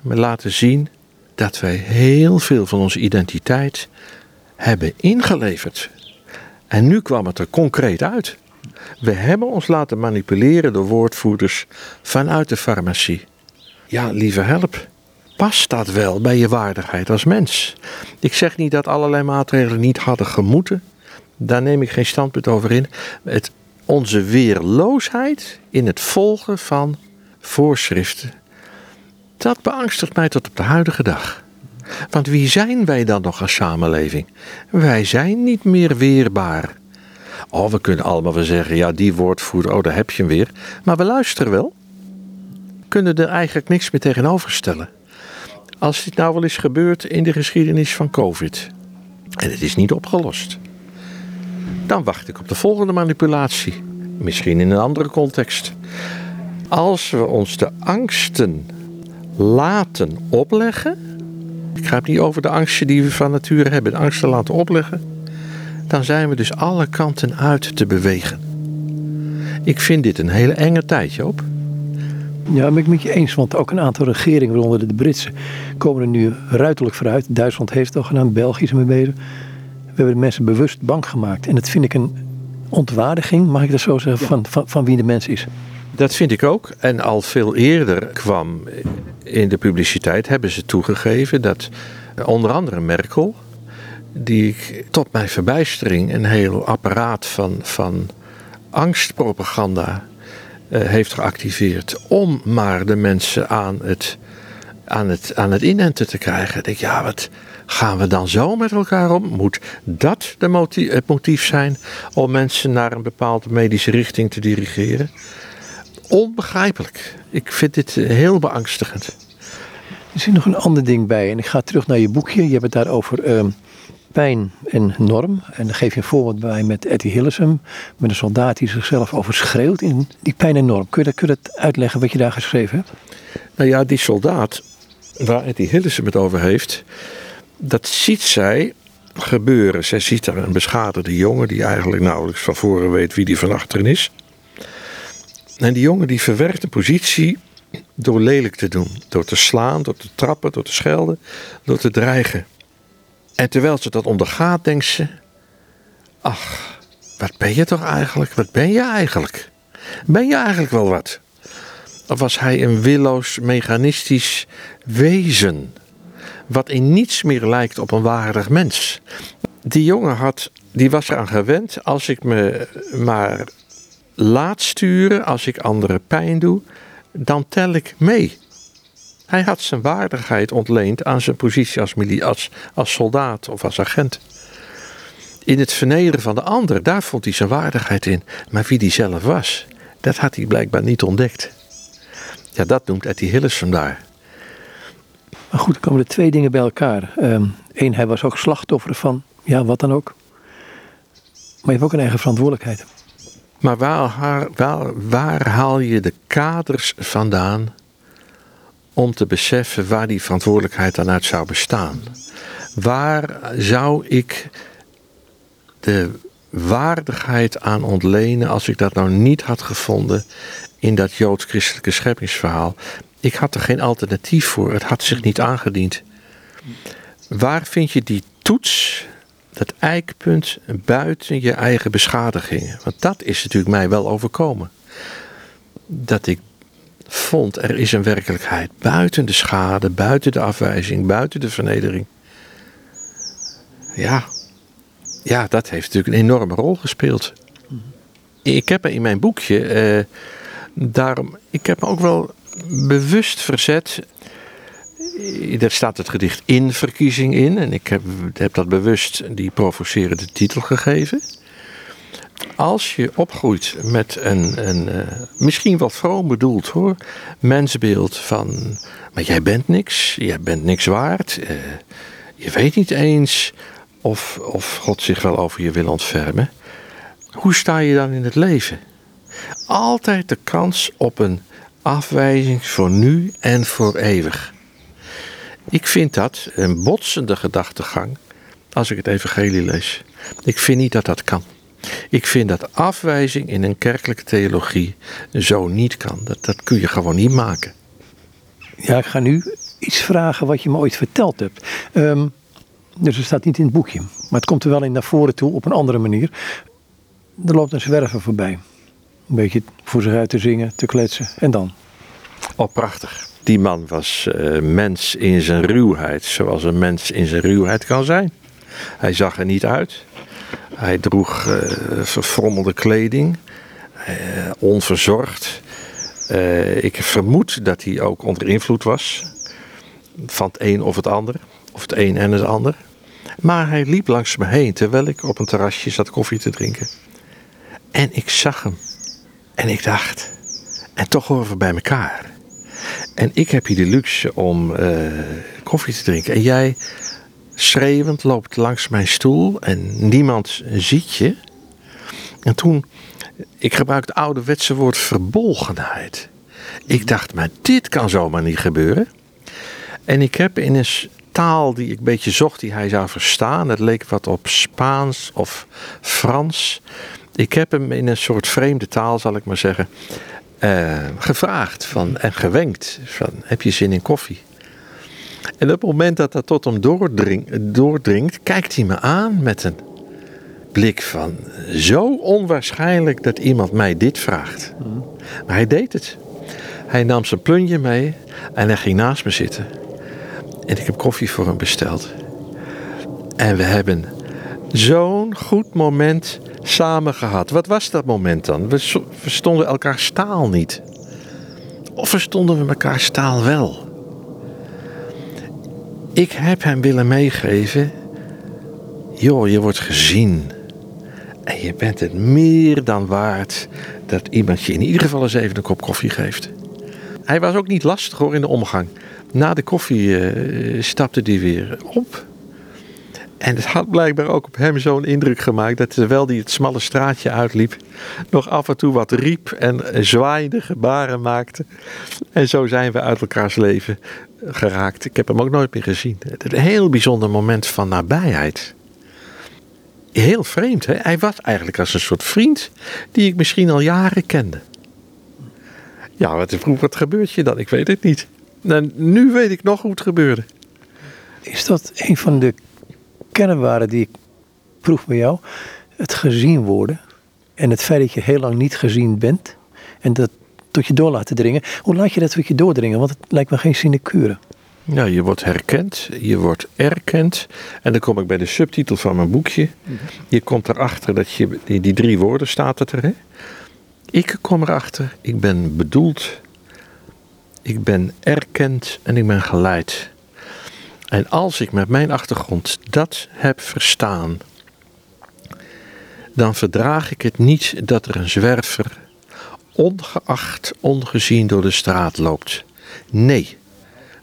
me laten zien dat wij heel veel van onze identiteit hebben ingeleverd. En nu kwam het er concreet uit. We hebben ons laten manipuleren door woordvoerders vanuit de farmacie. Ja, lieve help. Past dat wel bij je waardigheid als mens? Ik zeg niet dat allerlei maatregelen niet hadden gemoeten. Daar neem ik geen standpunt over in. Het onze weerloosheid in het volgen van voorschriften, dat beangstigt mij tot op de huidige dag. Want wie zijn wij dan nog als samenleving? Wij zijn niet meer weerbaar. Oh, we kunnen allemaal wel zeggen, ja, die woordvoerder, oh, daar heb je hem weer. Maar we luisteren wel. Kunnen er eigenlijk niks meer tegenover stellen. Als dit nou wel eens gebeurt in de geschiedenis van COVID. En het is niet opgelost. Dan wacht ik op de volgende manipulatie. Misschien in een andere context. Als we ons de angsten laten opleggen. Ik ga het niet over de angsten die we van nature hebben. De angsten laten opleggen. Dan zijn we dus alle kanten uit te bewegen. Ik vind dit een hele enge tijd, Joop. Ja, ben ik met je eens. Want ook een aantal regeringen, waaronder de Britse, komen er nu ruiterlijk vooruit. Duitsland heeft het al gedaan, België is ermee bezig. We hebben de mensen bewust bang gemaakt. En dat vind ik een ontwaardiging, mag ik dat zo zeggen, van, van, van wie de mens is. Dat vind ik ook. En al veel eerder kwam in de publiciteit, hebben ze toegegeven dat onder andere Merkel, die ik tot mijn verbijstering een heel apparaat van, van angstpropaganda heeft geactiveerd om maar de mensen aan het, aan het, aan het inenten te krijgen. Ik denk, ja, wat, Gaan we dan zo met elkaar om? Moet dat de motief, het motief zijn om mensen naar een bepaalde medische richting te dirigeren? Onbegrijpelijk. Ik vind dit eh, heel beangstigend. Er zit nog een ander ding bij. En ik ga terug naar je boekje. Je hebt het daar over uh, pijn en norm. En dan geef je een voorbeeld bij met Etty Hillesum. Met een soldaat die zichzelf overschreeuwt in die pijn en norm. Kun je, kun je dat uitleggen wat je daar geschreven hebt? Nou ja, die soldaat waar Etty Hillesum het over heeft, dat ziet zij gebeuren. Zij ziet daar een beschadigde jongen die eigenlijk nauwelijks van voren weet wie die van achteren is. En die jongen die verwerkt de positie door lelijk te doen. Door te slaan, door te trappen, door te schelden, door te dreigen. En terwijl ze dat ondergaat, denkt ze: Ach, wat ben je toch eigenlijk? Wat ben je eigenlijk? Ben je eigenlijk wel wat? Of was hij een willoos, mechanistisch wezen? Wat in niets meer lijkt op een waardig mens. Die jongen had, die was eraan gewend. Als ik me maar laat sturen, als ik anderen pijn doe, dan tel ik mee. Hij had zijn waardigheid ontleend aan zijn positie als, als, als soldaat of als agent. In het vernederen van de ander, daar vond hij zijn waardigheid in. Maar wie die zelf was, dat had hij blijkbaar niet ontdekt. Ja, dat noemt Etty Hillesum daar. Maar goed, er komen er twee dingen bij elkaar. Eén, ehm, hij was ook slachtoffer van, ja, wat dan ook. Maar je hebt ook een eigen verantwoordelijkheid. Maar waar, waar, waar haal je de kaders vandaan om te beseffen waar die verantwoordelijkheid dan uit zou bestaan? Waar zou ik de waardigheid aan ontlenen als ik dat nou niet had gevonden in dat joods-christelijke scheppingsverhaal? Ik had er geen alternatief voor, het had zich niet aangediend. Waar vind je die toets dat eikpunt buiten je eigen beschadigingen. Want dat is natuurlijk mij wel overkomen. Dat ik vond, er is een werkelijkheid buiten de schade, buiten de afwijzing, buiten de vernedering. Ja, ja dat heeft natuurlijk een enorme rol gespeeld. Ik heb er in mijn boekje, eh, daarom, ik heb me ook wel bewust verzet daar staat het gedicht in verkiezing in. En ik heb, heb dat bewust die provocerende titel gegeven. Als je opgroeit met een, een uh, misschien wat vroom bedoeld hoor, mensbeeld van, maar jij bent niks, jij bent niks waard, uh, je weet niet eens of, of God zich wel over je wil ontfermen. Hoe sta je dan in het leven? Altijd de kans op een afwijzing voor nu en voor eeuwig. Ik vind dat een botsende gedachtegang als ik het evangelie lees. Ik vind niet dat dat kan. Ik vind dat afwijzing in een kerkelijke theologie zo niet kan. Dat, dat kun je gewoon niet maken. Ja, ik ga nu iets vragen wat je me ooit verteld hebt. Um, dus het staat niet in het boekje. Maar het komt er wel in naar voren toe op een andere manier. Er loopt een zwerver voorbij. Een beetje voor zich uit te zingen, te kletsen. En dan? Oh, prachtig. Die man was uh, mens in zijn ruwheid, zoals een mens in zijn ruwheid kan zijn. Hij zag er niet uit. Hij droeg uh, verfrommelde kleding, uh, onverzorgd. ik vermoed dat hij ook onder invloed was van het een of het ander, of het een en het ander. Maar hij liep langs me heen terwijl ik op een terrasje zat koffie te drinken. En ik zag hem. En ik dacht, en toch horen we bij elkaar. En ik heb hier de luxe om koffie te drinken. En jij schreeuwend loopt langs mijn stoel en niemand ziet je. En toen, ik gebruik het ouderwetse woord verbolgenheid. Ik dacht, maar dit kan zomaar niet gebeuren. En ik heb in een taal die ik een beetje zocht, die hij zou verstaan. Het leek wat op Spaans of Frans. Ik heb hem in een soort vreemde taal, zal ik maar zeggen, uh, gevraagd van, en gewenkt van heb je zin in koffie? En op het moment dat dat tot hem doordringt, kijkt hij me aan met een blik van zo onwaarschijnlijk dat iemand mij dit vraagt. Maar hij deed het. Hij nam zijn plunje mee en hij ging naast me zitten. En ik heb koffie voor hem besteld. En we hebben zo'n goed moment samen gehad. Wat was dat moment dan? We verstonden elkaar taal niet. Of verstonden we elkaar taal wel? Ik heb hem willen meegeven. Joh, je wordt gezien. En je bent het meer dan waard dat iemand je in ieder geval eens even een kop koffie geeft. Hij was ook niet lastig hoor in de omgang. Na de koffie uh, stapte hij weer op. En het had blijkbaar ook op hem zo'n indruk gemaakt dat terwijl hij het smalle straatje uitliep, nog af en toe wat riep en zwaaide gebaren maakte. En zo zijn we uit elkaars leven geraakt. Ik heb hem ook nooit meer gezien. Een heel bijzonder moment van nabijheid. Heel vreemd, hè? Hij was eigenlijk als een soort vriend die ik misschien al jaren kende. Ja, wat, wat gebeurt je dan? Ik weet het niet. Nu weet ik nog hoe het gebeurde. Is dat een van de kernwaarden die ik proef bij jou? Het gezien worden en het feit dat je heel lang niet gezien bent en dat tot je door laten dringen. Hoe laat je dat tot je doordringen? Want het lijkt me geen sinecure. Ja, je wordt herkend, je wordt erkend. En dan kom ik bij de subtitel van mijn boekje. Je komt erachter dat je, die, die drie woorden staat het er. Hè? Ik kom erachter, ik ben bedoeld, ik ben erkend en ik ben geleid. En als ik met mijn achtergrond dat heb verstaan, dan verdraag ik het niet dat er een zwerver ongeacht, ongezien door de straat loopt. Nee,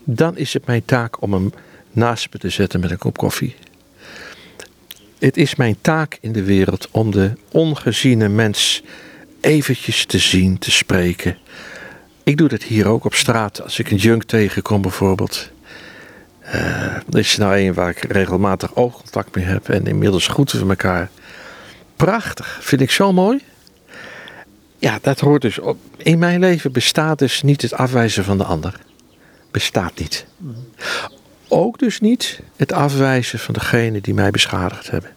dan is het mijn taak om hem naast me te zetten met een kop koffie. Het is mijn taak in de wereld om de ongeziene mens eventjes te zien, te spreken. Ik doe dat hier ook op straat als ik een junk tegenkom bijvoorbeeld. Uh, er is nou een waar ik regelmatig oogcontact mee heb en inmiddels groeten we elkaar. Prachtig, vind ik zo mooi. Ja, dat hoort dus op. In mijn leven bestaat dus niet het afwijzen van de ander. Bestaat niet. Ook dus niet het afwijzen van degene die mij beschadigd hebben.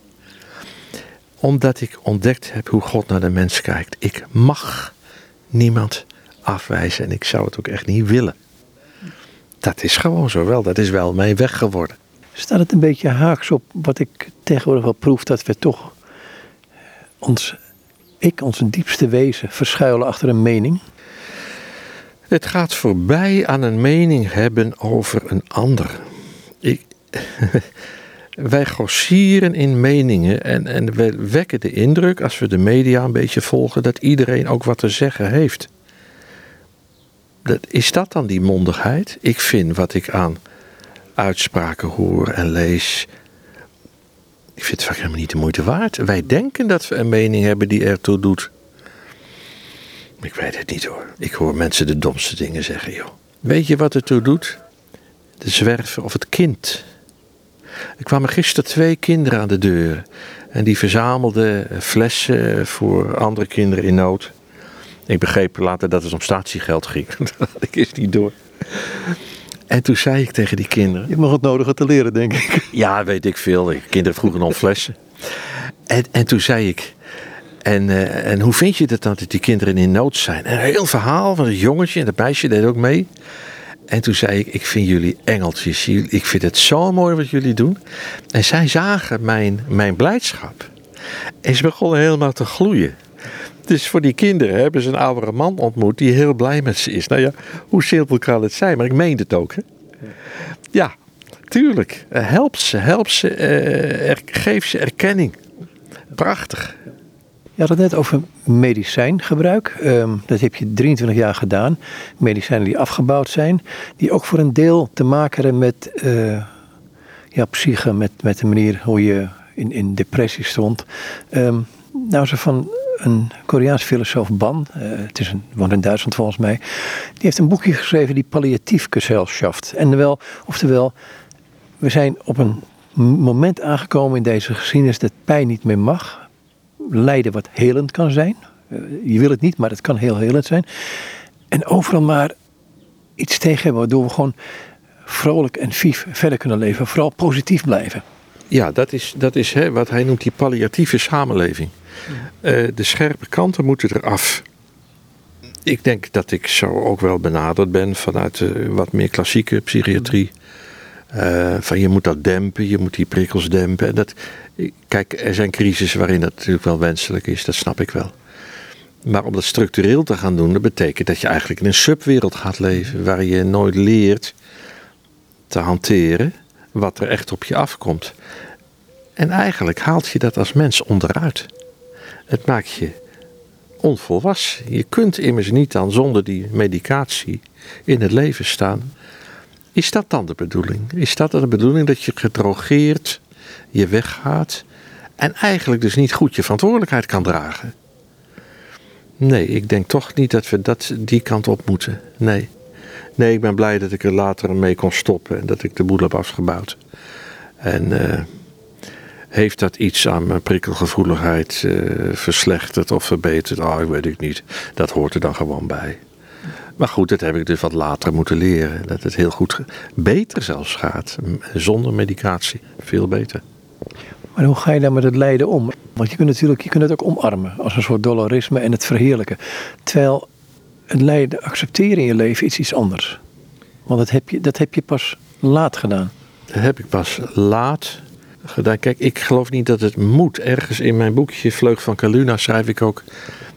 Omdat ik ontdekt heb hoe God naar de mens kijkt. Ik mag niemand afwijzen en ik zou het ook echt niet willen. Dat is gewoon zo wel. Dat is wel mijn weg geworden. Staat het een beetje haaks op wat ik tegenwoordig wel proef dat we toch ons ik, onze diepste wezen, verschuilen achter een mening? Het gaat voorbij aan een mening hebben over een ander. Ik, wij grossieren in meningen en, en we wekken de indruk, als we de media een beetje volgen, dat iedereen ook wat te zeggen heeft. Dat, is dat dan die mondigheid? Ik vind wat ik aan uitspraken hoor en lees ik vind het vaak helemaal niet de moeite waard. Wij denken dat we een mening hebben die ertoe doet. Ik weet het niet hoor. Ik hoor mensen de domste dingen zeggen, joh. Weet je wat ertoe doet? De zwerver of het kind. Er kwamen gisteren twee kinderen aan de deur. En die verzamelden flessen voor andere kinderen in nood. Ik begreep later dat het om statiegeld ging. ik eens niet door. En toen zei ik tegen die kinderen. Je mag het nodige te leren, denk ik. Ja, weet ik veel. Kinderen vroegen om flessen. En, en toen zei ik. En, uh, en hoe vind je dat dan dat die kinderen in nood zijn? En een heel verhaal van het jongetje en het meisje deed ook mee. En toen zei ik, ik vind jullie engeltjes. Ik vind het zo mooi wat jullie doen. En zij zagen mijn, mijn blijdschap. En ze begonnen helemaal te gloeien. Dus voor die kinderen hebben ze een oudere man ontmoet die heel blij met ze is. Nou ja, hoe simpel kan het zijn? Maar ik meen het ook. Hè? Ja, tuurlijk. Eh, help ze, help ze, er, geef ze erkenning. Prachtig. Je had het net over medicijngebruik. Um, dat heb je 23 jaar gedaan. Medicijnen die afgebouwd zijn. Die ook voor een deel te maken hebben met uh, ja, psyche. Met, met de manier hoe je in, in depressie stond. Um, nou, ze van een Koreaans filosoof Ban, uh, het is een, woont in Duitsland volgens mij, die heeft een boekje geschreven die palliatief Gesellschaft. En wel, oftewel, we zijn op een moment aangekomen in deze geschiedenis dat pijn niet meer mag, lijden wat helend kan zijn. Uh, je wil het niet, maar het kan heel helend zijn. En overal maar iets tegen hebben waardoor we gewoon vrolijk en vief verder kunnen leven, vooral positief blijven. Ja, dat is, dat is hè, wat hij noemt die palliatieve samenleving. Uh, de scherpe kanten moeten eraf. Ik denk dat ik zo ook wel benaderd ben vanuit uh, wat meer klassieke psychiatrie. Uh, van je moet dat dempen, je moet die prikkels dempen. En dat, kijk, er zijn crisissen waarin dat natuurlijk wel wenselijk is, dat snap ik wel. Maar om dat structureel te gaan doen, dat betekent dat je eigenlijk in een subwereld gaat leven. Waar je nooit leert te hanteren wat er echt op je afkomt. En eigenlijk haalt je dat als mens onderuit. Het maakt je onvolwassen. Je kunt immers niet dan zonder die medicatie in het leven staan. Is dat dan de bedoeling? Is dat dan de bedoeling dat je gedrogeerd je weggaat en eigenlijk dus niet goed je verantwoordelijkheid kan dragen. Nee, ik denk toch niet dat we dat, die kant op moeten. Nee. Nee, ik ben blij dat ik er later mee kon stoppen en dat ik de boel heb afgebouwd. En eh, heeft dat iets aan mijn prikkelgevoeligheid uh, verslechterd of verbeterd? Oh, ik weet het niet. Dat hoort er dan gewoon bij. Maar goed, dat heb ik dus wat later moeten leren. Dat het heel goed, beter zelfs gaat. Zonder medicatie. Veel beter. Maar hoe ga je dan met het lijden om? Want je kunt natuurlijk je kunt het ook omarmen als een soort dolorisme en het verheerlijken. Terwijl het lijden accepteren in je leven is iets anders. Want dat heb je, dat heb je pas laat gedaan. Dat heb ik pas laat gedaan. Kijk, ik geloof niet dat het moet. Ergens in mijn boekje Vleug van Caluna schrijf ik ook.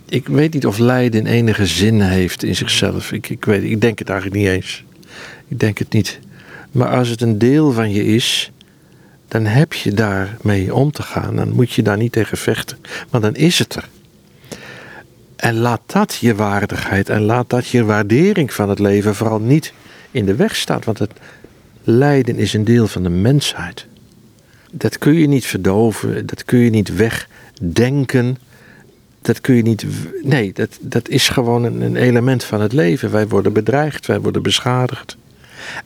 Ik weet niet of lijden enige zin heeft in zichzelf. Ik, ik, weet, ik denk het eigenlijk niet eens. Ik denk het niet. Maar als het een deel van je is, dan heb je daarmee om te gaan. Dan moet je daar niet tegen vechten. Maar dan is het er. En laat dat je waardigheid en laat dat je waardering van het leven vooral niet in de weg staat. Want het lijden is een deel van de mensheid. Dat kun je niet verdoven, dat kun je niet wegdenken. Dat kun je niet. Nee, dat, dat is gewoon een, een element van het leven. Wij worden bedreigd, wij worden beschadigd.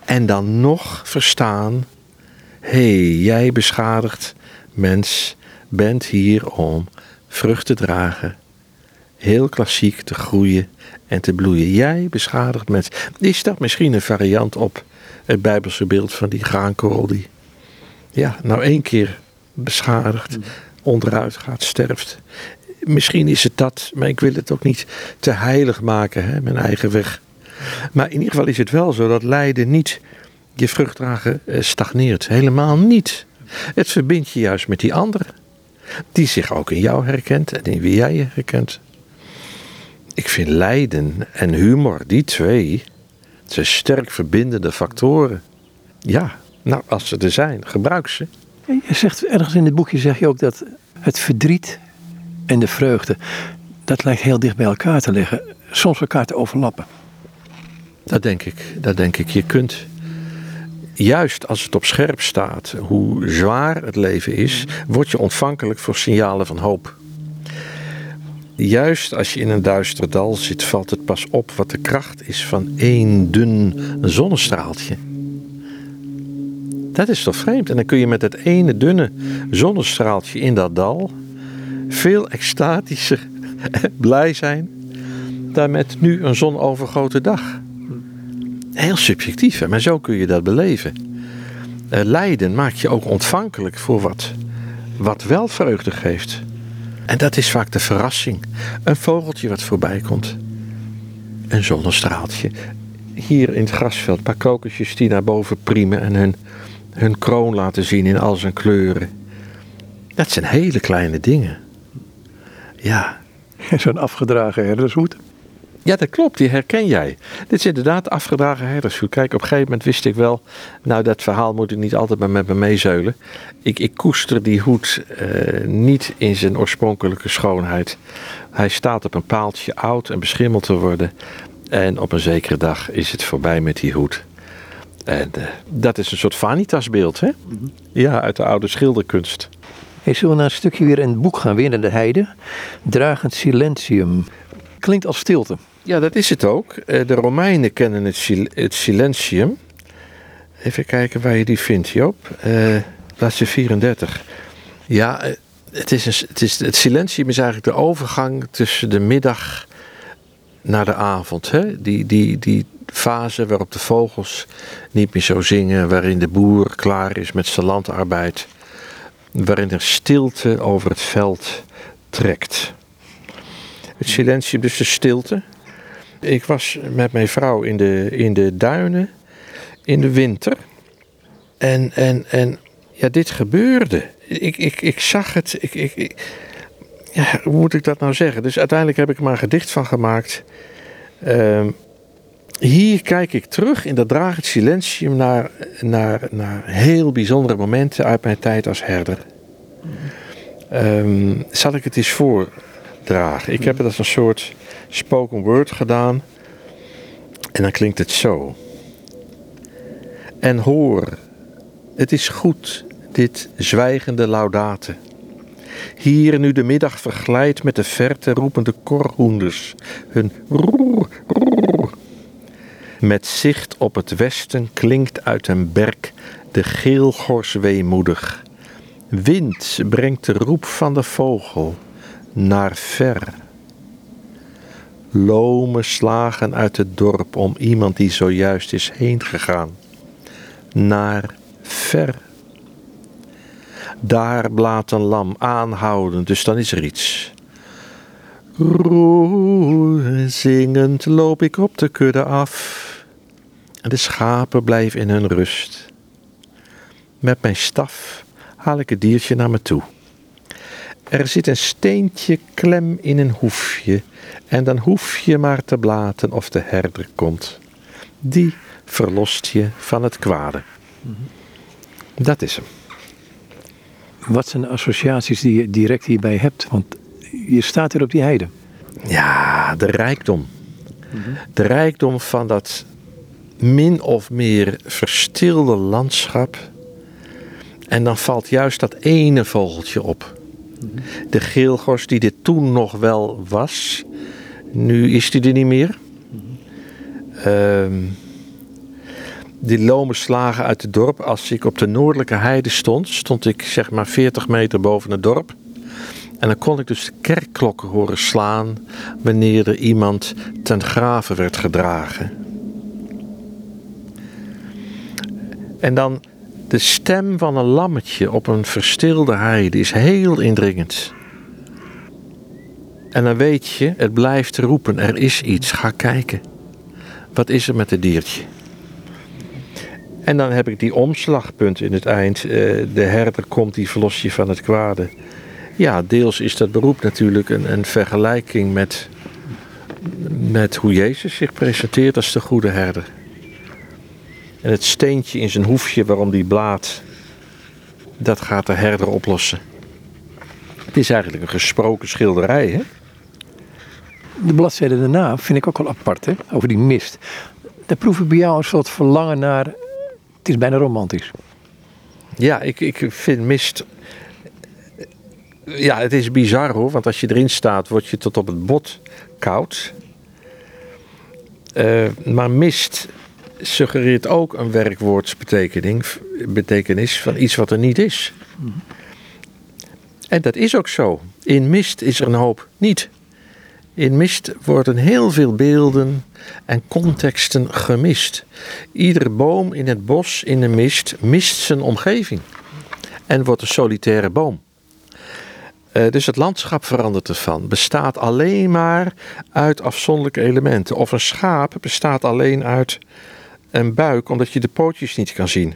En dan nog verstaan hey, jij beschadigd mens bent hier om vrucht te dragen. Heel klassiek te groeien en te bloeien. Jij beschadigd mens. Is dat misschien een variant op het Bijbelse beeld van die graankorrel die, ja, nou één keer beschadigd, onderuit gaat, sterft. Misschien is het dat, maar ik wil het ook niet te heilig maken, hè, mijn eigen weg. Maar in ieder geval is het wel zo dat lijden niet je vruchtdragen eh, stagneert. Helemaal niet. Het verbindt je juist met die anderen. Die zich ook in jou herkent en in wie jij je herkent. Ik vind lijden en humor, die twee, zijn sterk verbindende factoren. Ja, nou, als ze er zijn, gebruik ze. Je zegt ergens in het boekje zeg je ook dat het verdriet en de vreugde, dat lijkt heel dicht bij elkaar te liggen. Soms elkaar te overlappen. Dat denk ik. Dat denk ik. Je kunt juist als het op scherp staat hoe zwaar het leven is, word je ontvankelijk voor signalen van hoop. Juist als je in een duister dal zit, valt het pas op wat de kracht is van één dun zonnestraaltje. Dat is toch vreemd? En dan kun je met het ene dunne zonnestraaltje in dat dal veel extatischer blij zijn dan met nu een zonovergoten dag. Heel subjectief, maar zo kun je dat beleven. Uh, lijden maakt je ook ontvankelijk voor wat, wat wel vreugde geeft. En dat is vaak de verrassing. Een vogeltje wat voorbij komt. Een zonnestraaltje. Hier in het grasveld, een paar kokosjes die naar boven priemen en hun, hun kroon laten zien in al zijn kleuren. Dat zijn hele kleine dingen. Ja. Zo'n afgedragen herdershoed. Ja, dat klopt, die herken jij. Dit is inderdaad afgedragen herdersvoet. Kijk, op een gegeven moment wist ik wel, nou dat verhaal moet ik niet altijd maar met me meezeulen. Ik, ik koester die hoed uh, niet in zijn oorspronkelijke schoonheid. Hij staat op een paaltje oud en beschimmeld te worden. En op een zekere dag is het voorbij met die hoed. En uh, dat is een soort vanitasbeeld, hè? Mm -hmm. Ja, uit de oude schilderkunst. Hey, zullen we naar een stukje weer in het boek gaan, weer naar de heide? Dragend silentium. Klinkt als stilte. Ja, dat is het ook. Eh, de Romeinen kennen het, sil het silentium. Even kijken waar je die vindt, Joop. Uh, bladzijde 34. Ja, eh, het, is een, het, is, het silentium is eigenlijk de overgang tussen de middag naar de avond. Hè? Die, die, die fase waarop de vogels niet meer zo zingen, waarin de boer klaar is met zijn landarbeid, waarin er stilte over het veld trekt. Het silentium, dus de stilte. Ik was met mijn vrouw in de, in de duinen in de winter. En, en, en ja, dit gebeurde. Ik, ik, ik zag het. Ik, ik, ja, hoe moet ik dat nou zeggen? Dus uiteindelijk heb ik er maar een gedicht van gemaakt. Uh, hier kijk ik terug in dat dragend silentium naar, naar, naar heel bijzondere momenten uit mijn tijd als herder. Um, zal ik het eens voordragen? Ik heb het als een soort spoken word gedaan. En dan klinkt het zo. En hoor, het is goed dit zwijgende laudate. Hier nu de middag verglijdt met de verte roepende korhoenders, hun roer, roer. Met zicht op het westen klinkt uit een berk de geelgors weemoedig. Wind brengt de roep van de vogel naar ver. Lome slagen uit het dorp om iemand die zojuist is heengegaan. Naar ver. Daar blaat een lam aanhoudend, dus dan is er iets. Zingend loop ik op de kudde af. En de schapen blijven in hun rust. Met mijn staf haal ik het diertje naar me toe. Er zit een steentje klem in een hoefje, en dan hoef je maar te blaten of de herder komt. Die verlost je van het kwade. Dat is hem. Wat zijn de associaties die je direct hierbij hebt? Want je staat hier op die heide. Ja, de rijkdom. De rijkdom van dat min of meer verstilde landschap. En dan valt juist dat ene vogeltje op. De geelgors die dit toen nog wel was. Nu is die er niet meer. Ehm, die lome slagen uit het dorp. Als ik op de noordelijke heide stond, stond ik zeg maar 40 meter boven het dorp. En dan kon ik dus de kerkklokken horen slaan wanneer er iemand ten graven werd gedragen. En dan de stem van een lammetje op een verstilde heide is heel indringend. En dan weet je, het blijft roepen, er is iets, ga kijken. Wat is er met het diertje? En dan heb ik die omslagpunt in het eind. eh, De herder komt, die verlost je van het kwade. Ja, deels is dat beroep natuurlijk een, een vergelijking met, met hoe Jezus zich presenteert als de goede herder. En het steentje in zijn hoefje waarom die blaat, dat gaat de herder oplossen. Het is eigenlijk een gesproken schilderij, hè? De bladzijde daarna vind ik ook wel apart, hè? over die mist. Daar proef ik bij jou een soort verlangen naar. Het is bijna romantisch. Ja, ik, ik vind mist. Ja, het is bizar hoor, want als je erin staat, word je tot op het bot koud. Eh, maar mist suggereert ook een werkwoordsbetekenis betekenis van iets wat er niet is. En dat is ook zo. In mist is er een hoop niet. In mist worden heel veel beelden en contexten gemist. Iedere boom in het bos in de mist mist zijn omgeving en wordt een solitaire boom. Eh, dus het landschap verandert ervan. Bestaat alleen maar uit afzonderlijke elementen. Of een schaap bestaat alleen uit een buik omdat je de pootjes niet kan zien.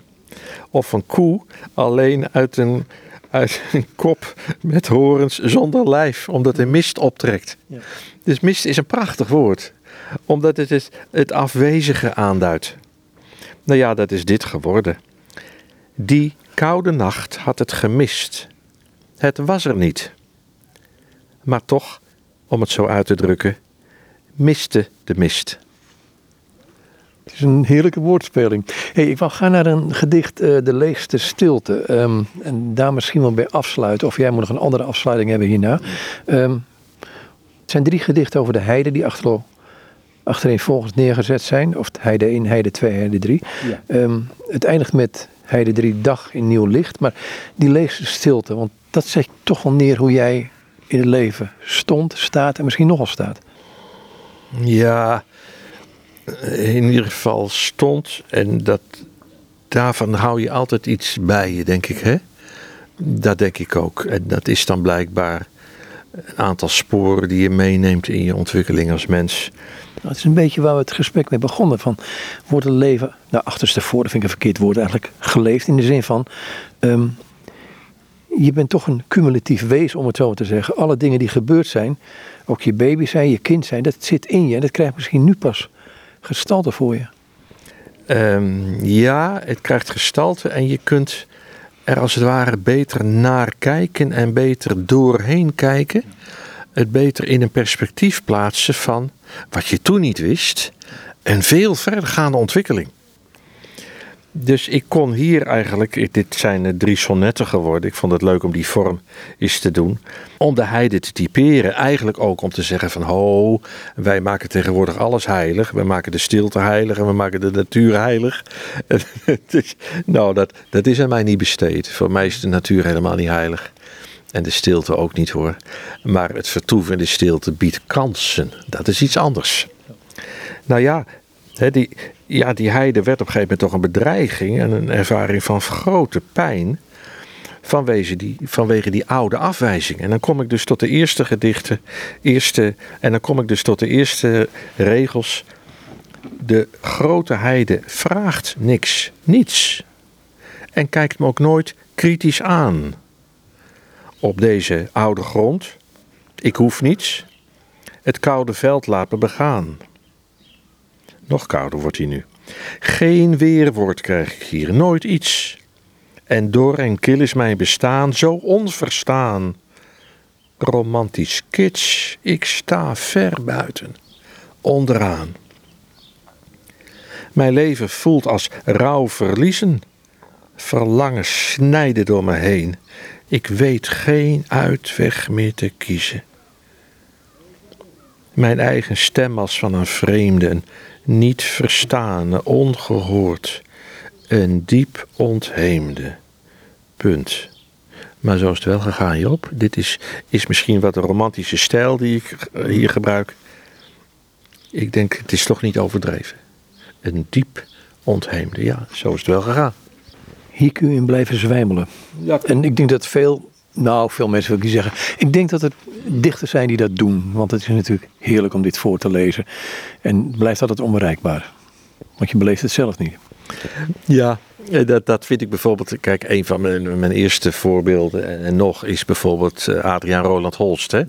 Of een koe alleen uit een, uit een kop met horens zonder lijf, omdat er mist optrekt. Ja. Dus mist is een prachtig woord, omdat het het, het afwezige aanduidt. Nou ja, dat is dit geworden. Die koude nacht had het gemist. Het was er niet. Maar toch, om het zo uit te drukken, miste de mist. Het is een heerlijke woordspeling. Hey, ik wil gaan naar een gedicht, eh, De Leegste Stilte. Ehm, en daar misschien wel bij afsluiten. Of jij moet nog een andere afsluiting hebben hierna. Ehm, het zijn drie gedichten over de heide die achter, achtereenvolgens neergezet zijn. Of heide 1, heide 2, heide 3. Ja. Ehm, het eindigt met heide 3, dag in nieuw licht. Maar die leegste stilte, want dat zet toch wel neer hoe jij in het leven stond, staat en misschien nogal staat. Ja, in ieder geval stond. En dat, daarvan hou je altijd iets bij je, denk ik. Hè? Dat denk ik ook. En dat is dan blijkbaar een aantal sporen die je meeneemt in je ontwikkeling als mens. Nou, het is een beetje waar we het gesprek mee begonnen. Van, wordt het leven, nou achterstevoren vind ik een verkeerd woord eigenlijk, geleefd in de zin van... ehm, je bent toch een cumulatief wezen, om het zo te zeggen. Alle dingen die gebeurd zijn, ook je baby zijn, je kind zijn, dat zit in je. En dat krijgt misschien nu pas gestalte voor je. Ehm, ja, het krijgt gestalte en je kunt er als het ware beter naar kijken en beter doorheen kijken. Het beter in een perspectief plaatsen van wat je toen niet wist. Een veel verdergaande ontwikkeling. Dus ik kon hier eigenlijk, dit zijn drie sonnetten geworden. Ik vond het leuk om die vorm eens te doen. Om de heide te typeren. Eigenlijk ook om te zeggen van ho, wij maken tegenwoordig alles heilig. We maken de stilte heilig en we maken de natuur heilig. nou, dat, dat is aan mij niet besteed. Voor mij is de natuur helemaal niet heilig. En de stilte ook niet hoor. Maar het vertoeven in de stilte biedt kansen. Dat is iets anders. Nou ja, die, ja, die heide werd op een gegeven moment toch een bedreiging en een ervaring van grote pijn. Vanwege die, vanwege die oude afwijzing. En dan kom ik dus tot de eerste gedichten. Eerste, en dan kom ik dus tot de eerste regels. De grote heide vraagt niks, niets. En kijkt me ook nooit kritisch aan. Op deze oude grond. Ik hoef niets. Het koude veld laat me begaan. Nog kouder wordt hij nu. Geen weerwoord krijg ik hier, nooit iets. En door en kil is mijn bestaan zo onverstaan. Romantisch kitsch, ik sta ver buiten, onderaan. Mijn leven voelt als rouw verliezen. Verlangen snijden door me heen. Ik weet geen uitweg meer te kiezen. Mijn eigen stem als van een vreemde, niet verstane, ongehoord, een diep ontheemde. Punt. Maar zo is het wel gegaan, Job. Dit is, is misschien wat een romantische stijl die ik hier gebruik. Ik denk, het is toch niet overdreven. Een diep ontheemde, ja, zo is het wel gegaan. Hier kun je in blijven zwijmelen. Ja. En ik denk dat veel nou, veel mensen wil ik niet zeggen. Ik denk dat er dichters zijn die dat doen. Want het is natuurlijk heerlijk om dit voor te lezen. En het blijft altijd onbereikbaar. Want je beleeft het zelf niet. Ja, dat, dat vind ik bijvoorbeeld. Kijk, een van mijn, mijn eerste voorbeelden en nog is bijvoorbeeld eh, Adriaan Roland Holst. Hè?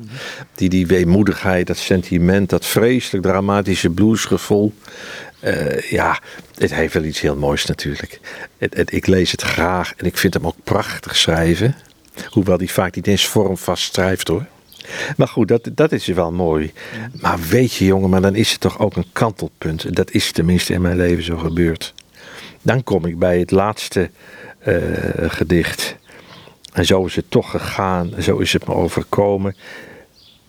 Die die weemoedigheid, dat sentiment, dat vreselijk dramatische bluesgevoel. Uh, ja, het heeft wel iets heel moois natuurlijk. Het, ik lees het graag en ik vind hem ook prachtig schrijven. Hoewel hij vaak niet eens vormvast schrijft hoor. Maar goed, dat, dat is wel mooi. Maar weet je jongen, maar dan is het toch ook een kantelpunt. Dat is tenminste in mijn leven zo gebeurd. Dan kom ik bij het laatste uh, gedicht. En zo is het toch gegaan. Zo is het me overkomen.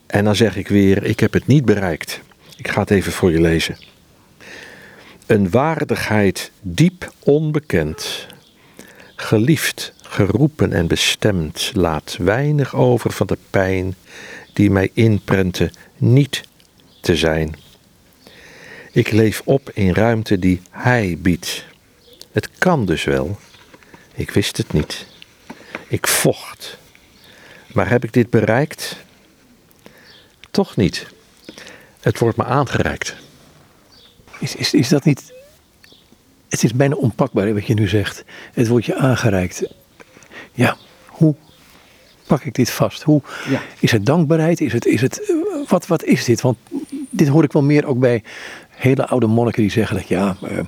En dan zeg ik weer, ik heb het niet bereikt. Ik ga het even voor je lezen. Een waardigheid diep onbekend. Geliefd geroepen en bestemd, laat weinig over van de pijn die mij inprente niet te zijn. Ik leef op in ruimte die Hij biedt. Het kan dus wel. Ik wist het niet. Ik vocht. Maar heb ik dit bereikt? Toch niet. Het wordt me aangereikt. Is, is, is dat niet. Het is bijna onpakbaar wat je nu zegt. Het wordt je aangereikt ja, hoe pak ik dit vast? Hoe, ja. Is het dankbaarheid? Is het, is het, wat, wat is dit? Want dit hoor ik wel meer ook bij hele oude monniken die zeggen dat ja, uh,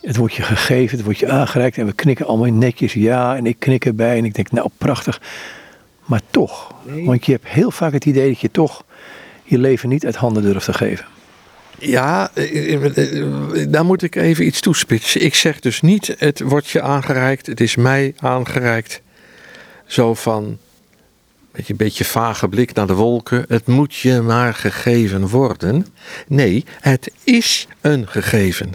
het wordt je gegeven, het wordt je aangereikt en we knikken allemaal netjes ja en ik knik erbij en ik denk nou prachtig. Maar toch, want je hebt heel vaak het idee dat je toch je leven niet uit handen durft te geven. Ja, eh, eh, eh, daar moet ik even iets toespitsen. Ik zeg dus niet, het wordt je aangereikt, het is mij aangereikt. Zo van, met een beetje vage blik naar de wolken, het moet je maar gegeven worden. Nee, het is een gegeven.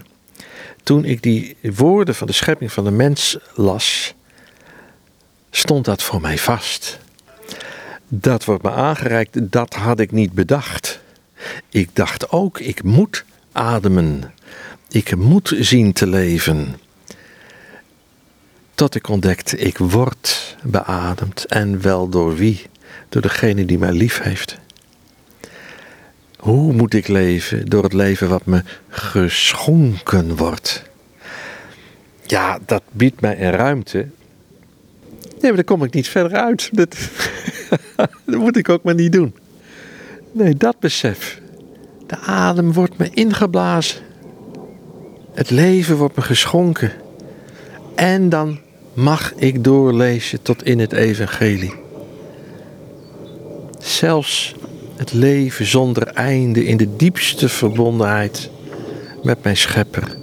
Toen ik die woorden van de schepping van de mens las, stond dat voor mij vast. Dat wordt me aangereikt, dat had ik niet bedacht. Ik dacht ook, ik moet ademen. Ik moet zien te leven. Tot ik ontdekte, ik word beademd. En wel door wie? Door degene die mij lief heeft. Hoe moet ik leven? Door het leven wat me geschonken wordt. Ja, dat biedt mij een ruimte. Nee, maar daar kom ik niet verder uit. Dat, dat moet ik ook maar niet doen. Nee, dat besef. De adem wordt me ingeblazen. Het leven wordt me geschonken. En dan mag ik doorlezen tot in het evangelie. Zelfs het leven zonder einde in de diepste verbondenheid met mijn schepper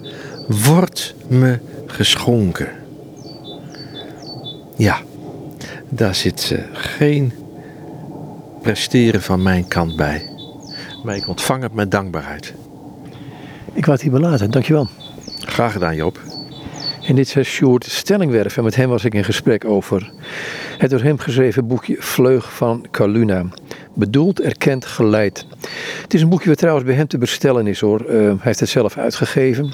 wordt me geschonken. Ja, daar zit eh, geen presteren van mijn kant bij. Maar ik ontvang het met dankbaarheid. Ik wou het hierbij laten, dankjewel. Graag gedaan, Joop. En dit is Sjoerd Stellingwerf en met hem was ik in gesprek over het door hem geschreven boekje Vleug van Kaluna. Bedoeld, erkend, geleid. Het is een boekje wat trouwens bij hem te bestellen is hoor. Uh, hij heeft het zelf uitgegeven.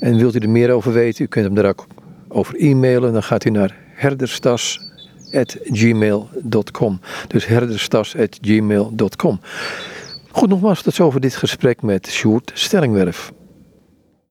En wilt u er meer over weten, u kunt hem daar ook over e-mailen. Dan gaat u naar herderstas.gmail.com. Dus herderstas.gmail.com. Goed, nogmaals tot zover dit gesprek met Sjoerd Stellingwerf.